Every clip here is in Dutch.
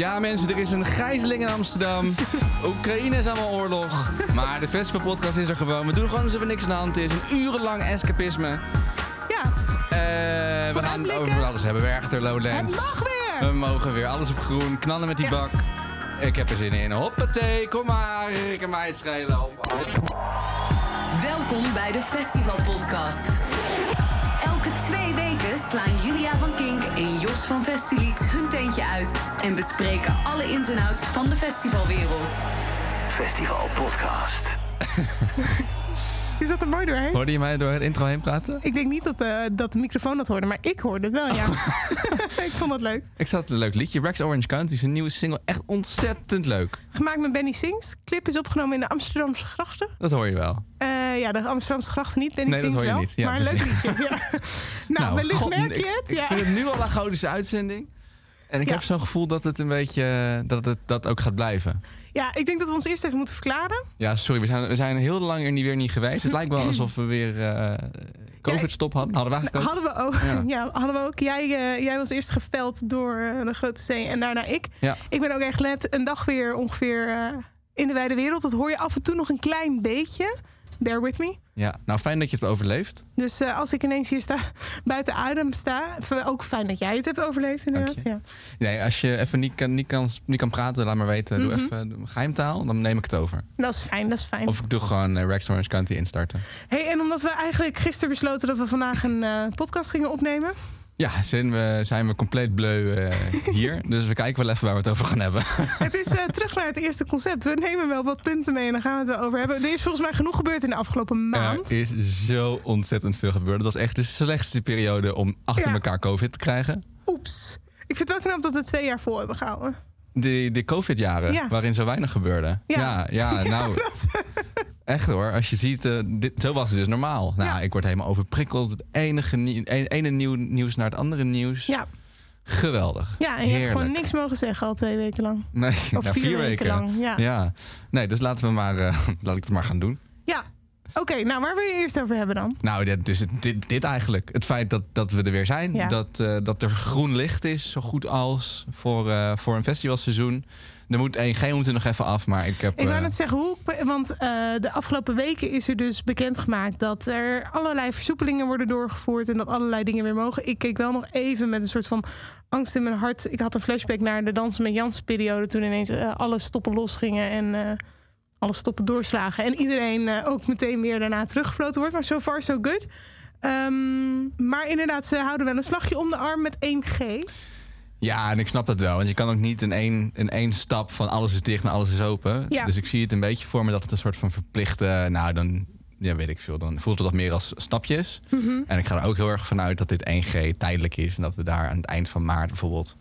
Ja, mensen, er is een gijzeling in Amsterdam. Oekraïne is allemaal oorlog. Maar de festivalpodcast is er gewoon. We doen gewoon alsof er niks aan de hand is. Een urenlang escapisme. Ja, Eh, we gaan Vooruitblikken. over alles hebben. Werchter, Lowlands. het mag weer. We mogen weer alles op groen. Knallen met die Yes. bak. Ik heb er zin in. Hoppatee, kom maar. Ik kan mij het schelen. Welkom bij de Festivalpodcast. Elke twee weken slaan Julia van Kink en Jos van Festilied hun tentje uit en bespreken alle ins en outs van de festivalwereld. Festival Podcast. Je zat er mooi doorheen. Hoorde je mij door het intro heen praten? Ik denk niet dat, eh, dat de microfoon dat hoorde, maar ik hoorde het wel, ja. ik vond het leuk. Ik zat een leuk liedje. Rex Orange County is een nieuwe single. Echt ontzettend leuk. Gemaakt met Benny Sings. Clip is opgenomen in de Amsterdamse grachten. Dat hoor je wel. Eh, ja, de Amsterdamse grachten niet, Benny Nee, dat Sings wel. niet. Ja, maar een leuk liedje. Ja. nou, wellicht God, merk ik, je het. Ik ja. vind het nu al een godische uitzending. En ik Ja. heb zo'n gevoel dat het een beetje dat het dat ook gaat blijven. ja, ik denk dat we ons eerst even moeten verklaren. Ja, sorry, we zijn, we zijn heel lang er niet weer niet geweest. Het lijkt wel alsof we weer eh, COVID-stop hadden. Hadden we eigenlijk ook. Hadden we ook. Ja. Ja. hadden we ook. Jij, eh, jij was eerst geveld door eh, de grote zee en daarna ik. Ja. Ik ben ook echt net een dag weer ongeveer in de wijde wereld. Dat hoor je af en toe nog een klein beetje. Bear with me. ja, nou fijn dat je het overleeft. Dus eh, als ik ineens hier sta, buiten adem sta. Ook fijn dat jij het hebt overleefd inderdaad. Ja. Nee, als je even niet kan, niet kan, niet kan praten, laat maar weten. Doe Mhm. even geheimtaal, dan neem ik het over. Dat is fijn, dat is fijn. Of ik doe gewoon eh, Rex Orange County instarten. Hey, en omdat we eigenlijk gisteren besloten dat we vandaag een eh, podcast gingen opnemen. Ja, zijn we, zijn we compleet bleu eh, hier. dus we kijken wel even waar we het over gaan hebben. Het is eh, terug naar het eerste concept. We nemen wel wat punten mee en dan gaan we het wel over hebben. Er is volgens mij genoeg gebeurd in de afgelopen maand. Er is zo ontzettend veel gebeurd. Dat was echt de slechtste periode om achter Ja. elkaar COVID te krijgen. Oeps. Ik vind het wel knap dat we twee jaar vol hebben gehouden. De, de COVID-jaren, Ja. waarin zo weinig gebeurde. Ja. Ja, ja, nou, echt hoor. Als je ziet, eh, dit, zo was het dus normaal. Nou, Ja. ik word helemaal overprikkeld. Het enige nie- een- ene nieuw nieuws naar het andere nieuws. Ja, Geweldig. ja en je hebt gewoon niks mogen zeggen al twee weken lang. Nee, Of nou, vier, weken, lang. Ja. Ja. Nee, dus laten we maar, eh, laat ik het maar gaan doen. ja. Oké, nou waar wil je eerst over hebben dan? Nou, dit, dus dit, dit eigenlijk. Het feit dat, dat we er weer zijn. Ja. Dat, eh, dat er groen licht is, zo goed als voor, voor een festivalseizoen. Er moet 1G moet er nog even af, maar ik heb... Ik wou eh, net zeggen, hoe, want eh, de afgelopen weken is er dus bekendgemaakt dat er allerlei versoepelingen worden doorgevoerd en dat allerlei dingen weer mogen. Ik keek wel nog even met een soort van angst in mijn hart. Ik had een flashback naar de Dansen met Jansen periode toen ineens eh, alle stoppen losgingen en alle stoppen doorslagen. En iedereen ook meteen weer daarna teruggefloten wordt. Maar so far so good. Ehm, maar inderdaad, ze houden wel een slagje om de arm met 1G. Ja, en ik snap dat wel. Want je kan ook niet in één, in één stap van alles is dicht en alles is open. Ja. Dus ik zie het een beetje voor me dat het een soort van verplichte... Nou, dan ja, weet ik veel. Dan voelt het wat meer als stapjes. Mhm. En ik ga er ook heel erg vanuit dat dit 1G tijdelijk is. En dat we daar aan het eind van maart bijvoorbeeld...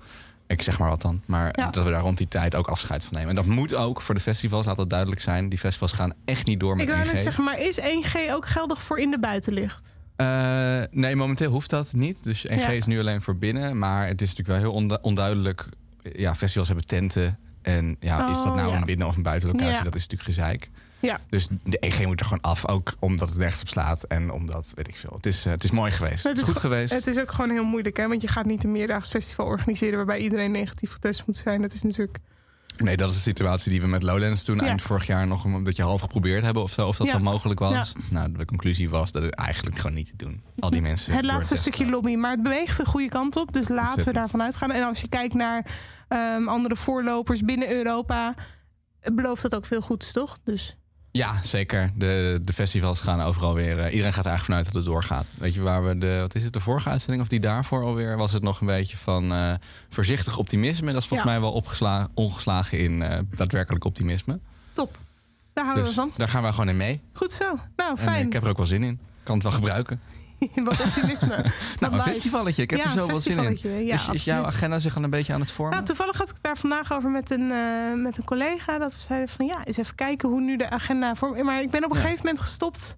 Ik zeg maar wat dan. Maar Ja. dat we daar rond die tijd ook afscheid van nemen. En dat moet ook voor de festivals, laat dat duidelijk zijn. Die festivals gaan echt niet door met Ik wou 1G. net zeggen, maar is 1G ook geldig voor in de buitenlicht? Eh, nee, momenteel hoeft dat niet. Dus 1G Ja. is nu alleen voor binnen. Maar het is natuurlijk wel heel ondu- onduidelijk. Ja, festivals hebben tenten. En ja, is dat Oh, nou ja. een binnen- of een buitenlocatie? Ja. Dat is natuurlijk gezeik. Ja. Dus de 1G moet er gewoon af. Ook omdat het nergens op slaat. En omdat, weet ik veel. Het is, eh, het is mooi geweest. Het is goed go- geweest. Het is ook gewoon heel moeilijk, hè? Want je gaat niet een meerdaags festival organiseren waarbij iedereen negatief getest moet zijn. Dat is natuurlijk. Nee, dat is de situatie die we met Lowlands toen Ja. eind vorig jaar nog een beetje half geprobeerd hebben of zo. Of dat Ja. wel mogelijk was. Ja. Nou, de conclusie was dat het eigenlijk gewoon niet te doen. Al die mensen. Het laatste stukje lobby, maar het beweegt de goede kant op. Dus laten we daarvan uitgaan. En als je kijkt naar ehm, andere voorlopers binnen Europa, belooft dat ook veel goeds, toch? Dus Ja, zeker. De, de festivals gaan overal weer. eh, iedereen gaat er eigenlijk vanuit dat het doorgaat. Weet je waar we de. Wat is het, de vorige uitzending of die daarvoor alweer? Was het nog een beetje van eh, voorzichtig optimisme? Dat is volgens Ja. mij wel opgesla- ongeslagen in eh, daadwerkelijk optimisme. top. Daar houden Dus we van. daar gaan we gewoon in mee. Goed zo. Nou, En fijn. ik heb er ook wel zin in. Ik kan het wel gebruiken. Wat optimisme. Nou, een live. festivalletje. Ik heb Ja, er zo wel zin in. ja, is, is jouw agenda zich al een beetje aan het vormen? Nou, toevallig had ik daar vandaag over met een, eh, met een collega. Dat we zeiden van ja, eens even kijken hoe nu de agenda vormt. Maar ik ben op een Ja. gegeven moment gestopt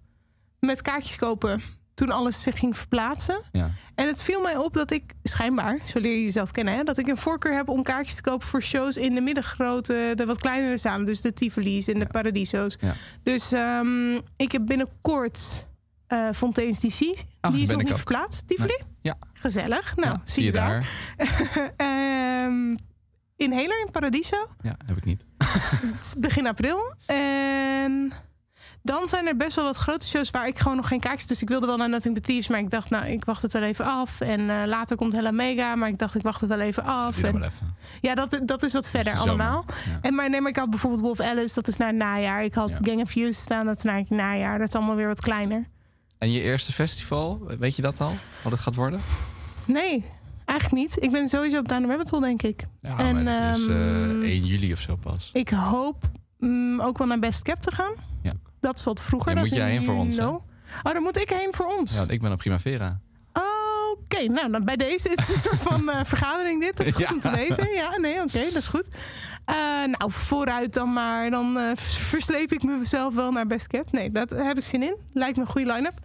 met kaartjes kopen. Toen alles zich ging verplaatsen. ja. En het viel mij op dat ik, schijnbaar, zo leer je jezelf kennen, hè, dat ik een voorkeur heb om kaartjes te kopen voor shows in de middengrote, de wat kleinere zalen. Dus de Tivoli's en de Paradiso's. Dus ehm, ik heb binnenkort eh Fontaine's DC. Ach, Die is ben nog niet ook. verplaatst. Tivoli? Ja. Gezellig. Nou, Ja, zie je daar. Ehm, Inhaler in Paradiso. Ja, heb ik niet. Is begin april. En dan zijn er best wel wat grote shows waar ik gewoon nog geen kaartjes. Dus ik wilde wel naar Nothing But Thieves, maar ik dacht, nou, ik wacht het wel even af. En eh, later komt Hella Mega, maar ik dacht, ik wacht het wel even af. En, even. ja, dat, dat is wat verder allemaal. Ja. En maar, nee, maar ik had bijvoorbeeld Wolf Alice, dat is naar het najaar. Ik had Ja. Gang of Views staan, dat is naar het najaar. Dat is allemaal weer wat kleiner. En je eerste festival, weet je dat al? Wat het gaat worden? Nee, eigenlijk niet. Ik ben sowieso op Down the Rabbit Hole, denk ik. Ja, En, maar het is eh, ehm, 1 juli of zo pas. Ik hoop mm, ook wel naar Best Cap te gaan. Ja. Dat is wat vroeger. Dat moet jij heen voor ons. Oh, dan moet ik heen voor ons. Ja, ik ben op Primavera. Oké, nou dan bij deze het is een soort van eh, vergadering dit. Dat is goed Ja. om te weten. Ja, nee, oké, dat is goed. Eh, nou, vooruit dan maar. Dan eh, versleep ik mezelf wel naar Best Cap. Nee, daar heb ik zin in. Lijkt me een goede line-up.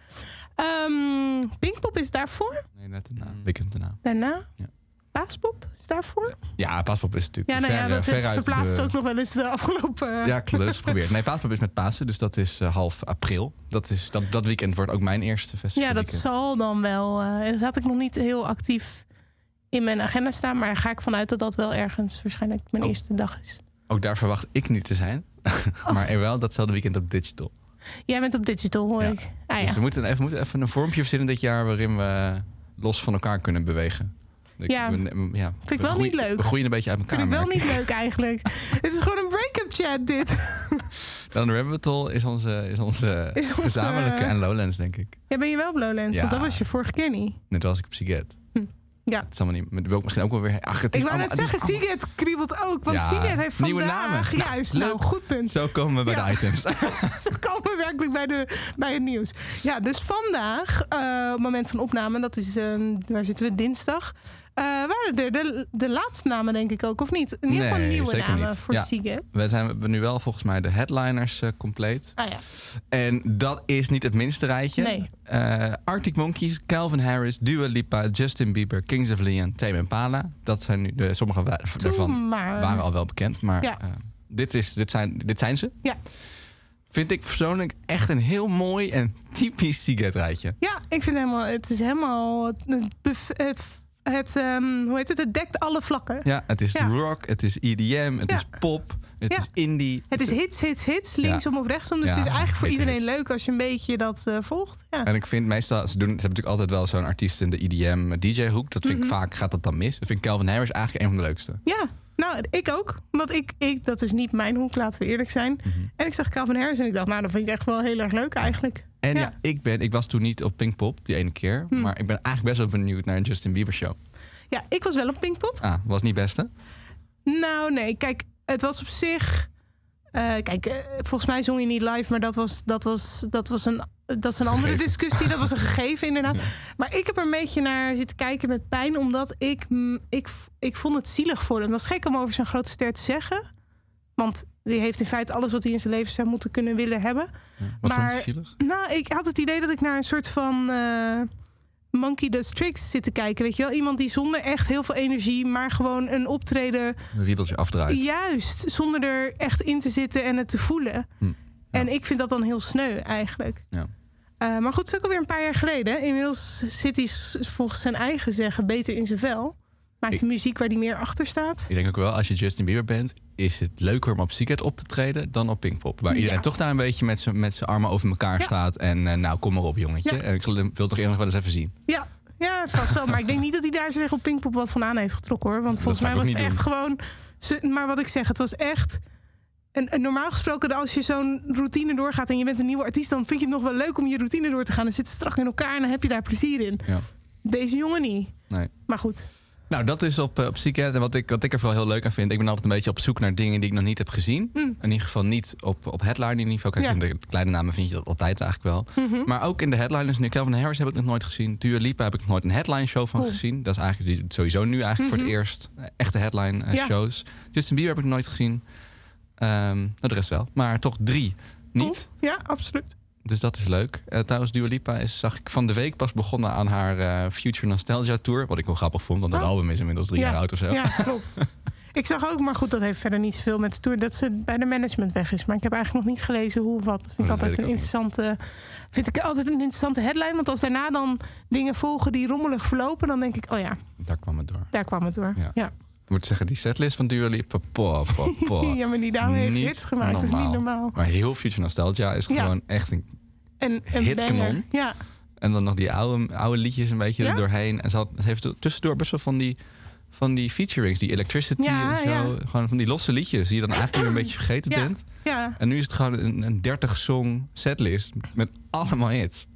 Ehm, Pinkpop is daarvoor. Nee, net daarna. Weekend daarna. Daarna. Ja. Paaspop is daarvoor. Ja, Paaspop is natuurlijk Ja, nou ja, ver, dat het veruit verplaatst de- ook nog wel eens de afgelopen... Ja, klopt. Dat is geprobeerd. Nee, Paaspop is met Pasen, dus dat is eh, half april. Dat, is, dat, dat weekend wordt ook mijn eerste festival. Ja, dat zal dan wel. eh, dat had ik nog niet heel actief in mijn agenda staan. Maar daar ga ik vanuit dat dat wel ergens waarschijnlijk mijn eerste dag is. Ook daar verwacht ik niet te zijn. Oh. maar wel datzelfde weekend op digital. Jij bent op digital, hoor Ja. ik. Ah, Dus ja. we moeten even, moeten even een vormpje verzinnen dit jaar waarin we los van elkaar kunnen bewegen. Ik- Ja. we- we- ja. Vind ik we wel groeien- niet leuk. We groeien een beetje uit elkaar. Vind ik wel niet leuk eigenlijk. Het is gewoon een break-up chat, dit. Dan Rabbit Hole is onze, is onze Is onze- gezamenlijke en Lowlands, denk ik. Ja, ben je wel op Lowlands? Ja. Want dat was je vorige keer niet. Net als ik op Siget. Hm. Ja. Het is allemaal niet. maar dat wil ik misschien ook wel weer. Ach, het is Ik wou net zeggen, Siget kriebelt ook. Want Ja, Siget heeft nieuwe vandaag... namen. Nou, Juist, leuk. nou, goed punt. Zo komen we bij Ja. de items. Ze komen werkelijk bij, de, bij het nieuws. Ja, dus vandaag, eh, op moment van opname, dat is, eh, waar zitten we, dinsdag... eh, waren er de, de laatste namen, denk ik ook, of niet? In ieder geval Nee, nieuwe namen niet. voor Ja. We zijn we nu wel volgens mij de headliners eh, compleet. Ah ja, En dat is niet het minste rijtje. Nee. Eh, Arctic Monkeys, Calvin Harris, Dua Lipa, Justin Bieber, Kings of Leon, Tame Impala. Dat zijn nu de sommige wa- Doe daarvan maar. waren al wel bekend, maar Ja. dit, is, dit, zijn, dit zijn ze. Ja. Vind ik persoonlijk echt een heel mooi en typisch Siget rijtje. Ja, ik vind helemaal, het is helemaal, het, het, ehm, hoe heet het, het dekt alle vlakken. Ja, het is Ja. rock, het is EDM, het Ja. is pop, het Ja. is indie. Het is hits, hits, hits, linksom of rechtsom. Dus het is eigenlijk voor iedereen hits. leuk als je een beetje dat eh, volgt. Ja. En ik vind meestal, ze, doen, ze hebben natuurlijk altijd wel zo'n artiest in de EDM DJ hoek. Dat vind Mhm. ik vaak, gaat dat dan mis. Dat vind ik Calvin Harris eigenlijk een van de leukste. ja, nou, ik ook. Want ik, ik, dat is niet mijn hoek, laten we eerlijk zijn. Mhm. En ik zag Calvin Harris en ik dacht, nou, dat vind ik echt wel heel erg leuk eigenlijk. En ja. Ja. ik, ben, ik was toen niet op Pinkpop, die ene keer. Hm. Maar ik ben eigenlijk best wel benieuwd naar een Justin Bieber show. Ja, ik was wel op Pinkpop. Ah, was niet best hè? Nou, nee, kijk, het was op zich. eh, kijk, eh, volgens mij zong je niet live, maar dat was, dat was, dat was een. Dat is een andere Gegeven. discussie. Dat was een gegeven, inderdaad. Ja. Maar ik heb er een beetje naar zitten kijken met pijn, omdat ik, ik, ik vond het zielig voor hem. Dat is gek om over zo'n grote ster te zeggen. Want die heeft in feite alles wat hij in zijn leven zou moeten kunnen willen hebben. Wat Maar- vond je zielig? Nou, ik had het idee dat ik naar een soort van eh, Monkey Does Tricks zit te kijken. Weet je wel? Iemand die zonder echt heel veel energie, maar gewoon een optreden Een riedeltje afdraait. Juist, zonder er echt in te zitten en het te voelen. Hm, En ik vind dat dan heel sneu eigenlijk. Ja. Eh, maar goed, het is ook alweer een paar jaar geleden. Inmiddels zit hij volgens zijn eigen zeggen beter in zijn vel. Maakt Ik- hij muziek waar hij meer achter staat. Ik denk ook wel, als je Justin Bieber bent, is het leuker om op Secret op te treden dan op Pinkpop. Waar iedereen toch daar een beetje met zijn met zijn armen over elkaar Ja. staat. En eh, nou, kom maar op, jongetje. Ja. En ik wil toch nog wel eens even zien. Ja, ja, vast wel. maar ik denk niet dat hij daar zich op Pinkpop wat van aan heeft getrokken hoor. Want volgens mij was het echt gewoon. Maar wat ik zeg, het was echt. En, en normaal gesproken, als je zo'n routine doorgaat en je bent een nieuwe artiest, dan vind je het nog wel leuk om je routine door te gaan. Dan zit het strak in elkaar en dan heb je daar plezier in. Ja. Deze jongen niet. Nee. Maar goed. Nou, dat is op, eh, op. En wat ik, wat ik er vooral heel leuk aan vind, ik ben altijd een beetje op zoek naar dingen die ik nog niet heb gezien. Mm. In ieder geval niet op, op headliner niveau. Kijk, Ja. in de kleine namen vind je dat altijd eigenlijk wel. Mhm. Maar ook in de headliners. Nu Calvin Harris heb ik nog nooit gezien. Dua Lipa heb ik nog nooit een headline show van Cool. gezien. Dat is eigenlijk sowieso nu eigenlijk voor het eerst eh, echte headline eh, Ja. shows. Justin Bieber heb ik nog nooit gezien. Ehm, nou, de rest wel. Maar toch drie niet. Cool. Ja, absoluut. Dus dat is leuk. Eh trouwens, Dua Lipa is, zag ik van de week pas begonnen aan haar eh, Future Nostalgia Tour. Wat ik wel grappig vond, want dat Oh. album is inmiddels drie Ja. jaar oud of zo. Ja, klopt. ik zag ook, maar goed, dat heeft verder niet zoveel met de tour. Dat ze bij de management weg is. Maar ik heb eigenlijk nog niet gelezen hoe of wat. Dat vind ik Oh, dat altijd weet een ik interessante. Vind ik altijd een interessante headline. Want als daarna dan dingen volgen die rommelig verlopen, dan denk ik, oh ja, Daar kwam het door. daar kwam het door. Ja. Ja. Ik moet zeggen, die setlist van Dua Lipa, po, po, po. ja, maar die dame heeft Niet hits gemaakt. Dat is niet normaal. Maar heel Future Nostalgia is Ja. gewoon echt een... En een Hitkanon. banger. Ja, En dan nog die oude, oude liedjes een beetje Ja? er doorheen. En ze, had, ze heeft tussendoor best wel van die, van die featurings, die Electricity Ja, en zo. Gewoon van die losse liedjes die je dan eigenlijk weer een beetje vergeten bent. ja. En nu is het gewoon een, een 30-song setlist met allemaal hits.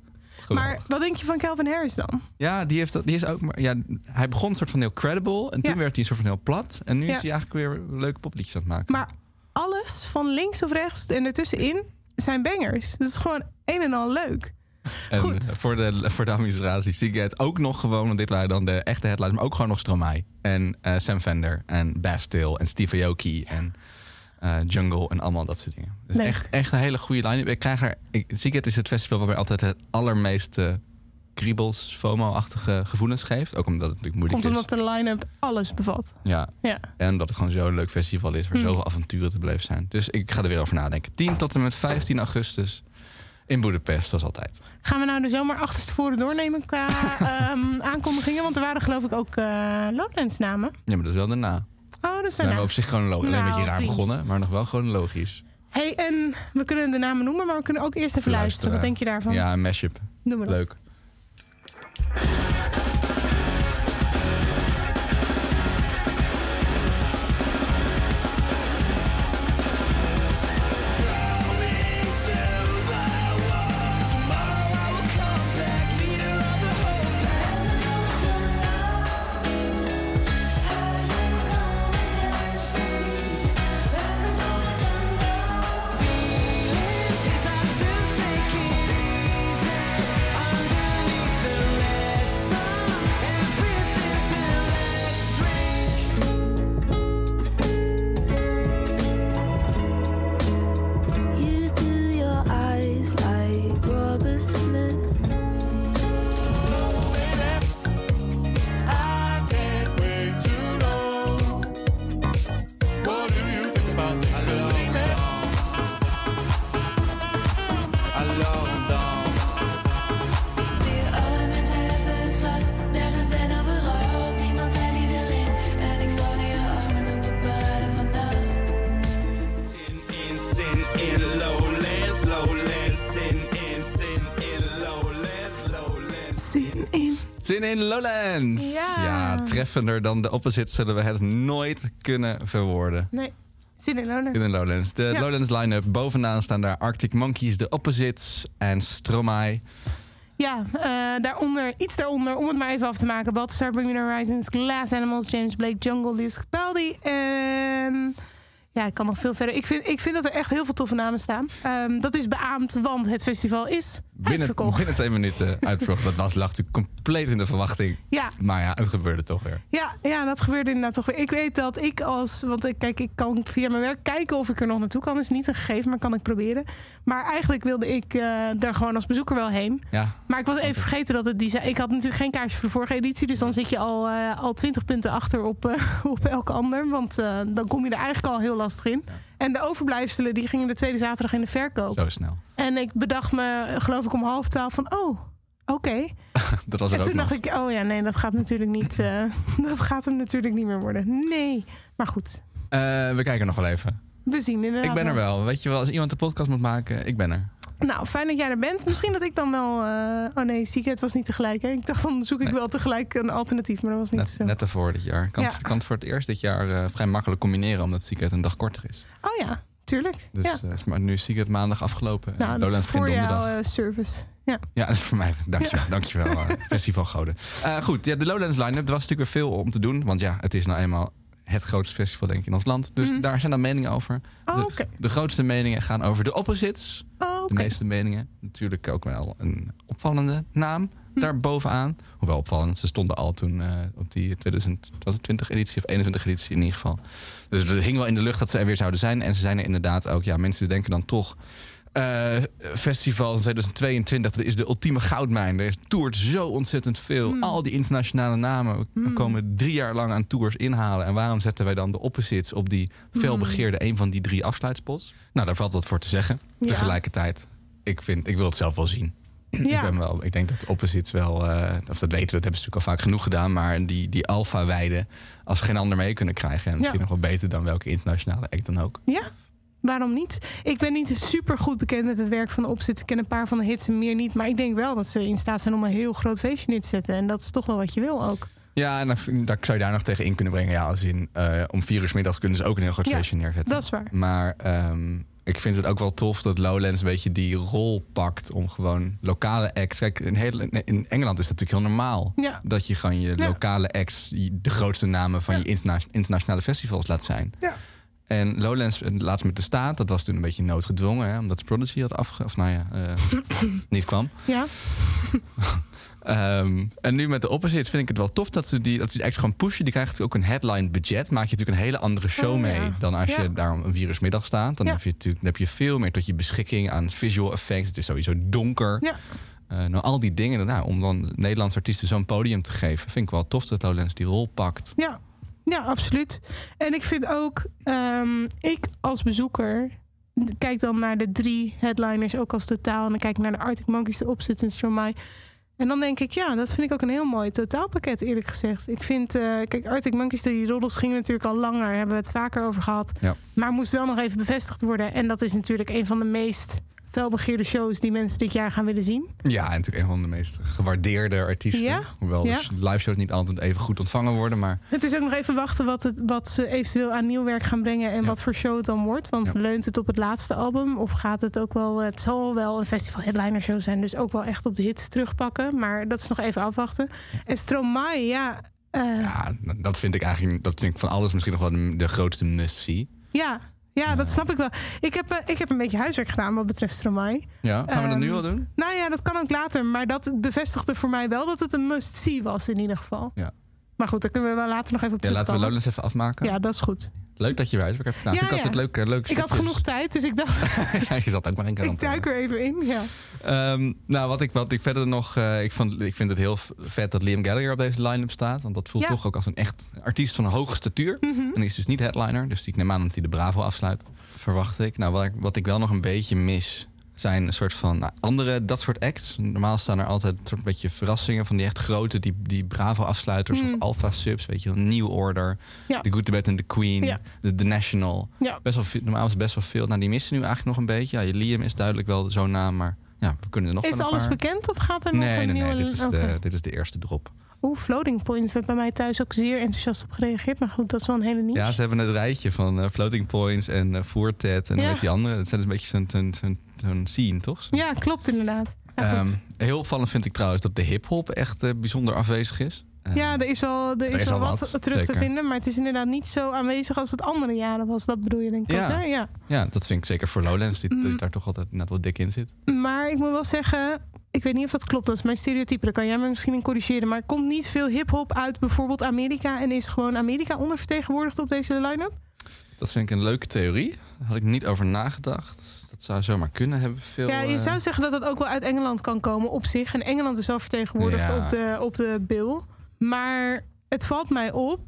Maar wat denk je van Calvin Harris dan? Ja, die, heeft, dat- die is ook maar. Ja, hij begon een soort van heel credible. En toen Ja. werd hij een soort van heel plat. En nu Ja. is hij eigenlijk weer leuke popliedjes aan het maken. Maar alles van links of rechts en ertussenin zijn bangers. Dat is gewoon een en al leuk. en goed. voor de, voor de administratie zie ik het ook nog gewoon. Want dit waren dan de echte headlines. Maar ook gewoon nog Stromae. En eh, Sam Fender. En Bastille. En Steve Aoki. En eh, Jungle. En allemaal dat soort dingen. Dus Leuk. echt, echt een hele goede line-up. Ik krijg er. Ik, Seagate is het festival waarbij altijd het allermeeste kriebels, FOMO-achtige gevoelens geeft. Ook omdat het natuurlijk moeilijk Komt is. omdat de line-up alles bevat. Ja, Ja. En omdat het gewoon zo'n leuk festival is waar Hmm. zoveel avonturen te beleven zijn. Dus ik ga er weer over nadenken. 10 tot en met 15 augustus in Boedapest, zoals altijd. Gaan we nou de zomer achterstevoren doornemen qua ehm, aankondigingen? Want er waren geloof ik ook eh Lowlands namen. Ja, maar dat is wel daarna. Oh, dat Zijn we daarna. op zich chronologisch. Alleen een Nou, beetje raar begonnen, maar nog wel chronologisch. Hey, en we kunnen de namen noemen, maar we kunnen ook eerst even luisteren. Wat denk je daarvan? Ja, een mashup. Doen we dat. Leuk. You Zin in Lowlands! Ja. treffender dan de opposite zullen we het nooit kunnen verwoorden. Nee, zin in Lowlands. In de Lowlands. De Ja. Lowlands line-up. Bovenaan staan daar Arctic Monkeys, de Opposites en Stromae. Ja, eh, daaronder, iets daaronder, om het maar even af te maken. Balthasar, Bring The Horizons, Glass Animals, James Blake, Jungle, Lius Capaldi. En ja, ik kan nog veel verder. Ik vind, ik vind dat er echt heel veel toffe namen staan. Ehm, dat is beaamd, want het festival is Binnen, binnen twee minuten uitverkocht. Dat was, lag natuurlijk compleet in de verwachting. Ja, Maar ja, het gebeurde toch weer. ja, ja, dat gebeurde inderdaad toch weer. Ik weet dat ik als... Want ik, kijk, ik kan via mijn werk kijken of ik er nog naartoe kan. is niet een gegeven, maar kan ik proberen. Maar eigenlijk wilde ik eh, daar gewoon als bezoeker wel heen. Ja, Maar ik was even vergeten dat het die zei. Ik had natuurlijk geen kaartje voor de vorige editie. Dus dan zit je al, eh, al 20 punten achter op, eh, op elke ander. Want dan kom je er eigenlijk al heel lastig in. En de overblijfselen die gingen de tweede zaterdag in de verkoop. zo snel. En ik bedacht me, geloof ik, om half twaalf van... Oh, oké. Dat was er En ook toen nog. dacht ik, oh ja, nee, dat gaat natuurlijk niet... eh, dat gaat hem natuurlijk niet meer worden. Nee. Maar goed, Eh, we kijken nog wel even. we zien inderdaad. Ik ben er wel. Weet je wel, als iemand de podcast moet maken, ik ben er. Nou, fijn dat jij er bent. Misschien dat ik dan wel... eh, oh nee, het was niet tegelijk. Hè? Ik dacht, dan zoek ik Nee. wel tegelijk een alternatief. Maar dat was niet Net, zo. net dit jaar. Ik kan, Ja. het- kan het voor het eerst dit jaar eh, vrij makkelijk combineren, omdat Secret een dag korter is. Oh ja, tuurlijk. Dus ja. eh, is maar nu is Secret maandag afgelopen. en Nou, dat is voor jouw service. Ja. Ja, dat is voor mij. Dankjewel, dankjewel eh, festivalgoden. Eh, goed, ja, de Lowlands line-up. Er was natuurlijk weer veel om te doen. Want ja, het is nou eenmaal het grootste festival denk ik in ons land. Dus Mhm. daar zijn dan meningen over. Oh, de, grootste meningen gaan over de opposites. Oh, De meeste meningen. Natuurlijk ook wel een opvallende naam Hm. daar bovenaan. Hoewel opvallend, ze stonden al toen eh, op die 2020 editie of 21 editie in ieder geval. Dus er hing wel in de lucht dat ze er weer zouden zijn. En ze zijn er inderdaad ook. Ja, mensen denken dan toch. Eh festival 2022, dat is de ultieme goudmijn. Er toert zo ontzettend veel. Hmm. Al die internationale namen. We Hmm. komen drie jaar lang aan tours inhalen. En waarom zetten wij dan de opposites op die felbegeerde een van die drie afsluitspots? Nou, daar valt wat voor te zeggen. Ja. Tegelijkertijd, ik, vind, ik wil het zelf wel zien. Ik, ben wel, ik denk dat de opposites wel, eh, of dat weten we, dat hebben ze natuurlijk al vaak genoeg gedaan, maar die, die alfa-weiden als geen ander mee kunnen krijgen. En misschien Ja. nog wel beter dan welke internationale act dan ook. Ja, waarom niet? Ik ben niet super goed bekend met het werk van de opzet. Ik ken een paar van de hits en meer niet. Maar ik denk wel dat ze in staat zijn om een heel groot feestje neer te zetten. En dat is toch wel wat je wil ook. Ja, en dan, zou je daar nog tegen in kunnen brengen. Ja, als in eh, om vier uur middags kunnen ze ook een heel groot Ja, feestje neerzetten. Dat is waar. Maar ehm, ik vind het ook wel tof dat Lowlands een beetje die rol pakt om gewoon lokale acts. Kijk, in, heel, in Engeland is dat natuurlijk heel normaal. Ja. Dat je gewoon je lokale acts, de grootste namen van Ja. je interna- internationale festivals laat zijn. Ja. En Lowlands, laatst met de staat, dat was toen een beetje noodgedwongen, hè, omdat Prodigy had afge... Of nou ja, eh, niet kwam. Ja, Ehm, en nu met de opposites vind ik het wel tof dat ze die, dat ze die acts gewoon pushen. Die natuurlijk ook een headline budget. Maak je natuurlijk een hele andere show Oh, ja. mee dan als Ja. je daar een virusmiddag staat. Dan Ja. heb je natuurlijk dan heb je veel meer tot je beschikking aan visual effects. Het is sowieso donker. Ja. Eh, nou, al die dingen. Nou, om dan Nederlandse artiesten zo'n podium te geven, vind ik wel tof dat Lowlands die rol pakt. ja. Ja, absoluut. En ik vind ook, ehm, ik als bezoeker kijk dan naar de drie headliners ook als totaal. En dan kijk ik naar de Arctic Monkeys, de Opzits en Stromae. En dan denk ik, ja, dat vind ik ook een heel mooi totaalpakket, eerlijk gezegd. Ik vind, eh, kijk, Arctic Monkeys, die roddels gingen natuurlijk al langer. Hebben we het vaker over gehad. Ja. Maar moest wel nog even bevestigd worden. En dat is natuurlijk een van de meest felbegeerde shows die mensen dit jaar gaan willen zien. Ja, en natuurlijk een van de meest gewaardeerde artiesten. Ja. Hoewel Ja. dus live shows niet altijd even goed ontvangen worden. Maar Het is ook nog even wachten wat, het, wat ze eventueel aan nieuw werk gaan brengen en Ja. wat voor show het dan wordt. Want leunt het op het laatste album of gaat het ook wel... Het zal wel een festival headliner show zijn, dus ook wel echt op de hits terugpakken. Maar dat is nog even afwachten. En Stromae, ja... eh, ja. dat vind ik eigenlijk dat vind ik van alles misschien nog wel de, de grootste must-see. Ja, dat snap ik wel. Ik heb, eh, ik heb een beetje huiswerk gedaan wat betreft Stromae. Ja, gaan we dat nu Ehm, al doen? Nou ja, dat kan ook later. Maar dat bevestigde voor mij wel dat het een must-see was in ieder geval. Ja. Maar goed, daar kunnen we wel later nog even op Ja, laten we terugkomen. Lowlands even afmaken. Ja, dat is goed. Leuk dat je huiswerk hebt. Ja, vind ik ja. altijd leuk, eh, leuk Ik had genoeg tijd, dus ik dacht, je zat ook maar in ik duik er even in. Ja. Ehm, nou, wat ik, wat ik verder nog... eh, ik, vond, ik vind het heel vet dat Liam Gallagher op deze line-up staat. Want dat voelt Ja. toch ook als een echt artiest van een hoge statuur. Mhm. En is dus niet headliner. Dus ik neem aan dat hij de Bravo afsluit. Verwacht ik. Nou, wat ik, wat ik wel nog een beetje mis... zijn een soort van nou, andere, dat soort acts. Normaal staan er altijd een soort beetje verrassingen... van die echt grote, die, die Bravo-afsluiters... Of Alpha-subs, weet je wel. New Order, Ja. The Good, The Bad and The Queen... Ja. The, The National. Ja. Best wel veel, normaal is het best wel veel. Nou, die missen nu eigenlijk nog een beetje. Ja, Liam is duidelijk wel zo'n naam, maar ja, we kunnen er nog Is alles paar- bekend of gaat er nog Nee, een nee, nieuwe... nee. Dit is, de, dit is de eerste drop. Oeh, Floating Point werd bij mij thuis ook zeer enthousiast op gereageerd. Maar goed, dat is wel een hele niche. Ja, ze hebben het rijtje van eh, Floating Points en uh, Voortet en Ja. met die andere. Dat zijn dus een beetje zo'n zo'n scene, toch? Ja, klopt inderdaad. Ja, Ehm, heel opvallend vind ik trouwens dat de hip-hop echt eh, bijzonder afwezig is. Ehm, ja, er is wel, er is is wel wat, wat, terug te vinden. Maar het is inderdaad niet zo aanwezig als het andere jaren was. Dat bedoel je denk ik Ja. ook, hè? Ja. ja, dat vind ik zeker voor Lowlands, die, die Mm. daar toch altijd net wat dik in zit. Maar ik moet wel zeggen, ik weet niet of dat klopt. Dat is mijn stereotype. Daar kan jij me misschien in corrigeren. Maar komt niet veel hip-hop uit bijvoorbeeld Amerika. En is gewoon Amerika ondervertegenwoordigd op deze line-up? Dat vind ik een leuke theorie. Daar had ik niet over nagedacht. Dat zou zomaar kunnen hebben. Veel, Ja, je eh, zou zeggen dat het ook wel uit Engeland kan komen op zich. En Engeland is wel vertegenwoordigd Ja. op, de, op de bill. Maar het valt mij op,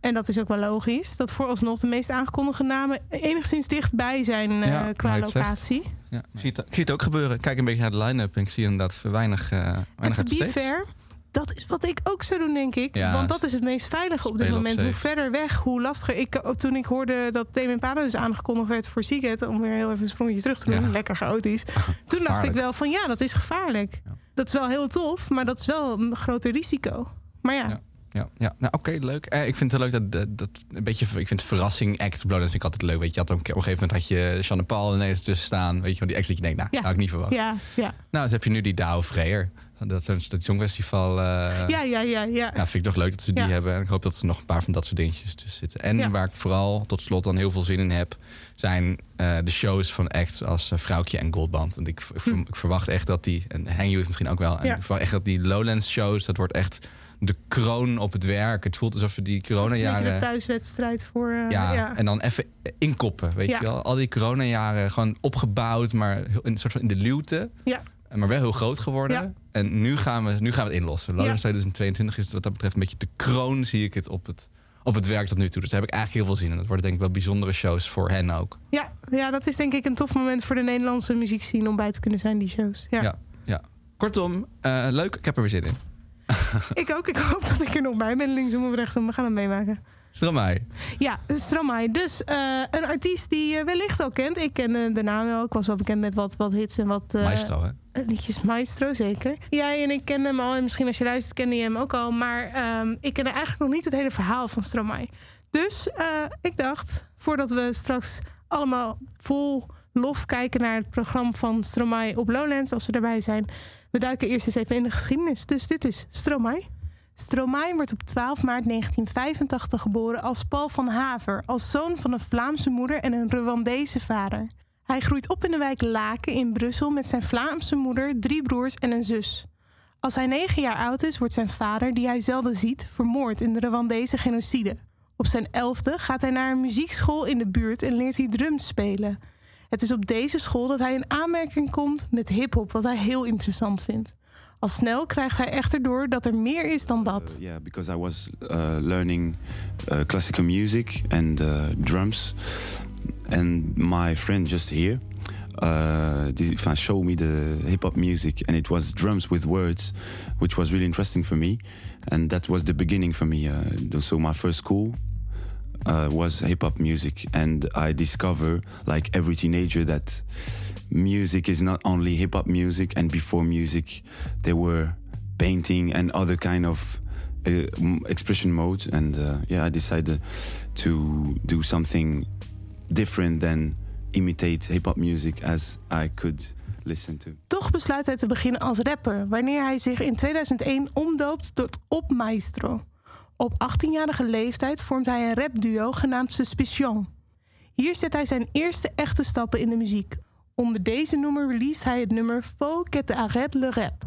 en dat is ook wel logisch... dat vooralsnog de meest aangekondigde namen enigszins dichtbij zijn eh, qua locatie. Ja, ik, zie het, ik zie het ook gebeuren. Ik Kijk een beetje naar de line-up en ik zie inderdaad weinig, eh En weinig to uit be States. fair, dat is wat ik ook zou doen, denk ik. Ja, Want dat is het meest veilige op dit op moment. Hoe verder weg, hoe lastiger. Ik, ook toen ik hoorde dat Impala dus aangekondigd werd voor Seagate... om weer heel even een sprongetje terug te doen, Ja. lekker chaotisch. Toen dacht ik wel van ja, dat is gevaarlijk. Ja. Dat is wel heel tof, maar dat is wel een groter risico. Maar ja, Ja. Ja, nou oké, leuk. Eh, ik vind het leuk dat, dat, dat een beetje, ik vind verrassing act op Lowlands vind ik altijd leuk. Weet je, had op een gegeven moment had je Jeanne Paul ineens tussen staan. Weet je, van die acts dat je denkt, nou, Ja. had ik niet verwacht. ja, ja. Nou, dus heb je nu die Douwe Freer. Dat is dat Songfestival. eh Ja, ja, ja, ja. Vind ik toch leuk dat ze die Ja. hebben. En ik hoop dat ze nog een paar van dat soort dingetjes tussen zitten. En Ja. waar ik vooral tot slot dan heel veel zin in heb, zijn eh, de shows van acts als eh, Vrouwtje en Goldband. Want ik, ik, ver- ik verwacht echt dat die, en Hang Youth misschien ook wel, en Hm. Ja. ik verwacht echt dat die Lowlands shows, dat wordt echt de kroon op het werk. Het voelt alsof we die Dat is een thuiswedstrijd voor... Ja, ja. en dan even inkoppen, weet Ja. je wel. Al die coronajaren gewoon opgebouwd, maar een soort van in de luwte. Ja. Maar wel heel groot geworden. Ja. En nu gaan, we, nu gaan we het inlossen. Lowlands 2022 is wat dat betreft een beetje de kroon, zie ik het, op het, op het werk tot nu toe. Dus daar heb ik eigenlijk heel veel zin in. Dat worden denk ik wel bijzondere shows voor hen ook. Ja, ja, dat is denk ik een tof moment voor de Nederlandse muziekscene om bij te kunnen zijn, die shows. Ja. Ja. Ja. Kortom, eh, leuk. Ik heb er weer zin in. Ik ook. Ik hoop dat ik er nog bij ben, linksom of rechtsom. We gaan het meemaken. Stromae. Ja, Stromae. Dus eh, een artiest die je wellicht al kent. Ik ken eh, de naam wel. Ik was wel bekend met wat, wat hits en wat... eh, Maestro, hè? liedjes Maestro, zeker. Jij en ik kennen hem al. En misschien als je luistert, kende je hem ook al. Maar ehm, ik kende eigenlijk nog niet het hele verhaal van Stromae. Dus ik dacht, voordat we straks allemaal vol lof kijken naar het programma van Stromae op Lowlands, als we erbij zijn, we duiken eerst eens even in de geschiedenis. Dus dit is Stromae. Stromae wordt op 12 maart 1985 geboren als Paul van Haver, als zoon van een Vlaamse moeder en een Rwandese vader. Hij groeit op in de wijk Laken in Brussel met zijn Vlaamse moeder, drie broers en een zus. Als hij negen jaar oud is, wordt zijn vader, die hij zelden ziet, vermoord in de Rwandese genocide. Op zijn elfde gaat hij naar een muziekschool in de buurt en leert hij drums spelen. Het is op deze school dat hij in aanmerking komt met hip-hop, wat hij heel interessant vindt. Al snel krijgt hij echter door dat er meer is dan dat. Uh, yeah, because I was uh, learning uh, classical music and drums, and my friend just here, uh, did, uh, showed me the hip hop music, and it was drums with words, which was really interesting for me, and that was the beginning for me. Uh, so my first school uh, was hip hop music, and I discover, like every teenager, that music is not only hip hop music, and before music, there were painting and other kind of uh, expression mode. And uh, yeah, I decided to do something different than imitate hip hop music as I could listen to. Toch besluit hij te beginnen als rapper, wanneer hij zich in 2001 omdoopt tot Op Maestro. Op 18-jarige leeftijd vormt hij een rapduo genaamd Suspicion. Hier zet hij zijn eerste echte stappen in de muziek. Onder deze noemer released hij het nummer Faut que tu arrêtes le rap.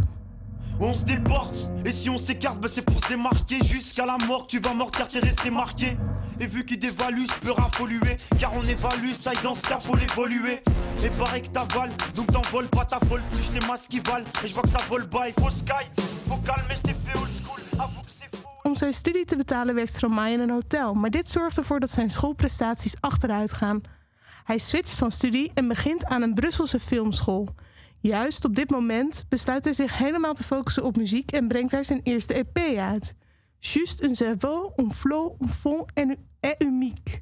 On se déporte, et si on s'écarte, bah c'est pour se démarquer. Jusqu'à la mort, tu vas mort car t'es resté marqué. Et vu qu'il dévalue, je peux raffoluer. Car on évalue, ça y dans ce cas, faut l'évoluer. Et pareil que t'avales, donc t'envoles pas ta folle plus tes masques qui valent. Et je vois que ça vole bas, il faut sky, faut calmer, j't'ai fait old school. Avoue que c'est faux. Om zijn studie te betalen werkt Stromae in een hotel, maar dit zorgt ervoor dat zijn schoolprestaties achteruit gaan. Hij switcht van studie en begint aan een Brusselse filmschool. Juist op dit moment besluit hij zich helemaal te focussen op muziek en brengt hij zijn eerste EP uit. Juste un cerveau, un flow, un fond en unique.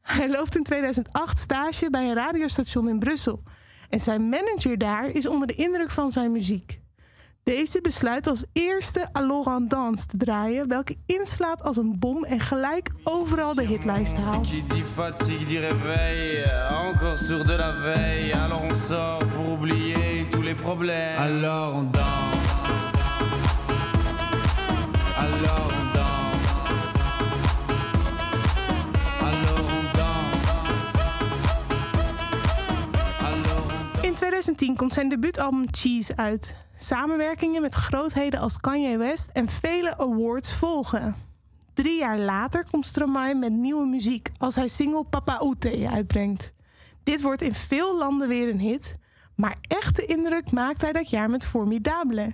Hij loopt in 2008 stage bij een radiostation in Brussel. En zijn manager daar is onder de indruk van zijn muziek. Deze besluit als eerste Alors en Danse te draaien, welke inslaat als een bom en gelijk overal de hitlijst haalt. Qui dit fatigue dit réveil, encore sur de la veille. Alors on sort pour oublier tous les problèmes. Alors on danse. 2010 komt zijn debuutalbum Cheese uit. Samenwerkingen met grootheden als Kanye West en vele awards volgen. Drie jaar later komt Stromae met nieuwe muziek als hij single Papa Ute uitbrengt. Dit wordt in veel landen weer een hit, maar echte indruk maakt hij dat jaar met Formidable.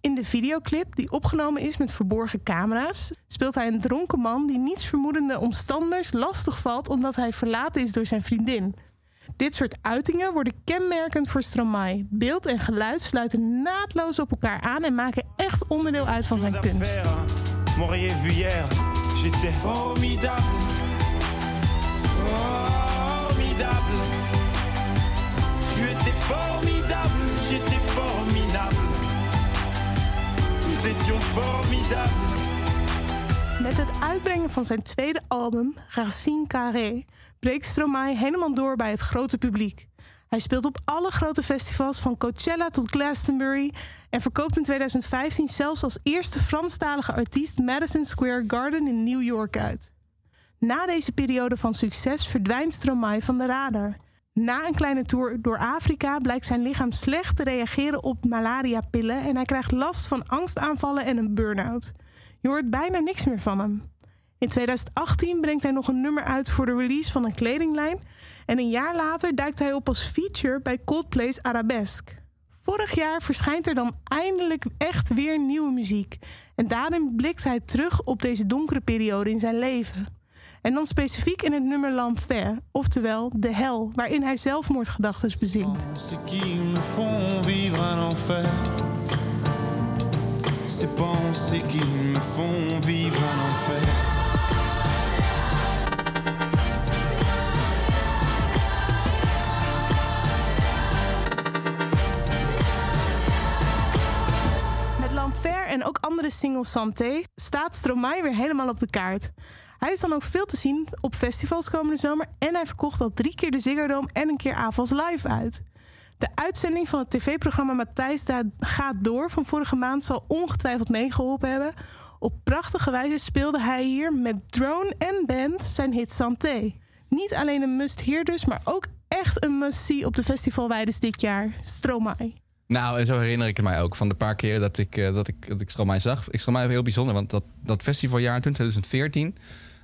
In de videoclip, die opgenomen is met verborgen camera's, speelt hij een dronken man die niets vermoedende omstanders lastig valt omdat hij verlaten is door zijn vriendin. Dit soort uitingen worden kenmerkend voor Stromae. Beeld en geluid sluiten naadloos op elkaar aan en maken echt onderdeel uit van zijn kunst. Affaire, M'auriez vu hier, j'étais formidable. Formidable. Tu étais formidable, j'étais formidable. Nous étions formidables. Met het uitbrengen van zijn tweede album, Racine Carré, breekt Stromae helemaal door bij het grote publiek. Hij speelt op alle grote festivals van Coachella tot Glastonbury en verkoopt in 2015 zelfs als eerste Franstalige artiest Madison Square Garden in New York uit. Na deze periode van succes verdwijnt Stromae van de radar. Na een kleine tour door Afrika blijkt zijn lichaam slecht te reageren op malariapillen en hij krijgt last van angstaanvallen en een burn-out. Je hoort bijna niks meer van hem. In 2018 brengt hij nog een nummer uit voor de release van een kledinglijn. En een jaar later duikt hij op als feature bij Coldplay's Arabesque. Vorig jaar verschijnt er dan eindelijk echt weer nieuwe muziek. En daarin blikt hij terug op deze donkere periode in zijn leven. En dan specifiek in het nummer L'Enfer, oftewel De Hel, waarin hij zelfmoordgedachten bezingt. Me font vivre. En ook andere singles Santé staat Stromae weer helemaal op de kaart. Hij is dan ook veel te zien op festivals komende zomer en hij verkocht al drie keer de Ziggo Dome en een keer Avals Live uit. De uitzending van het tv-programma Matthijs gaat door van vorige maand zal ongetwijfeld meegeholpen hebben. Op prachtige wijze speelde hij hier met drone en band zijn hit Santé. Niet alleen een must-hear dus, maar ook echt een must-see op de festivalweides dit jaar. Stromae. Nou, en zo herinner ik het mij ook van de paar keer dat ik, eh, dat ik, dat ik Stromae zag. Ik Stromae heel bijzonder, want dat, dat festivaljaar toen, 2014...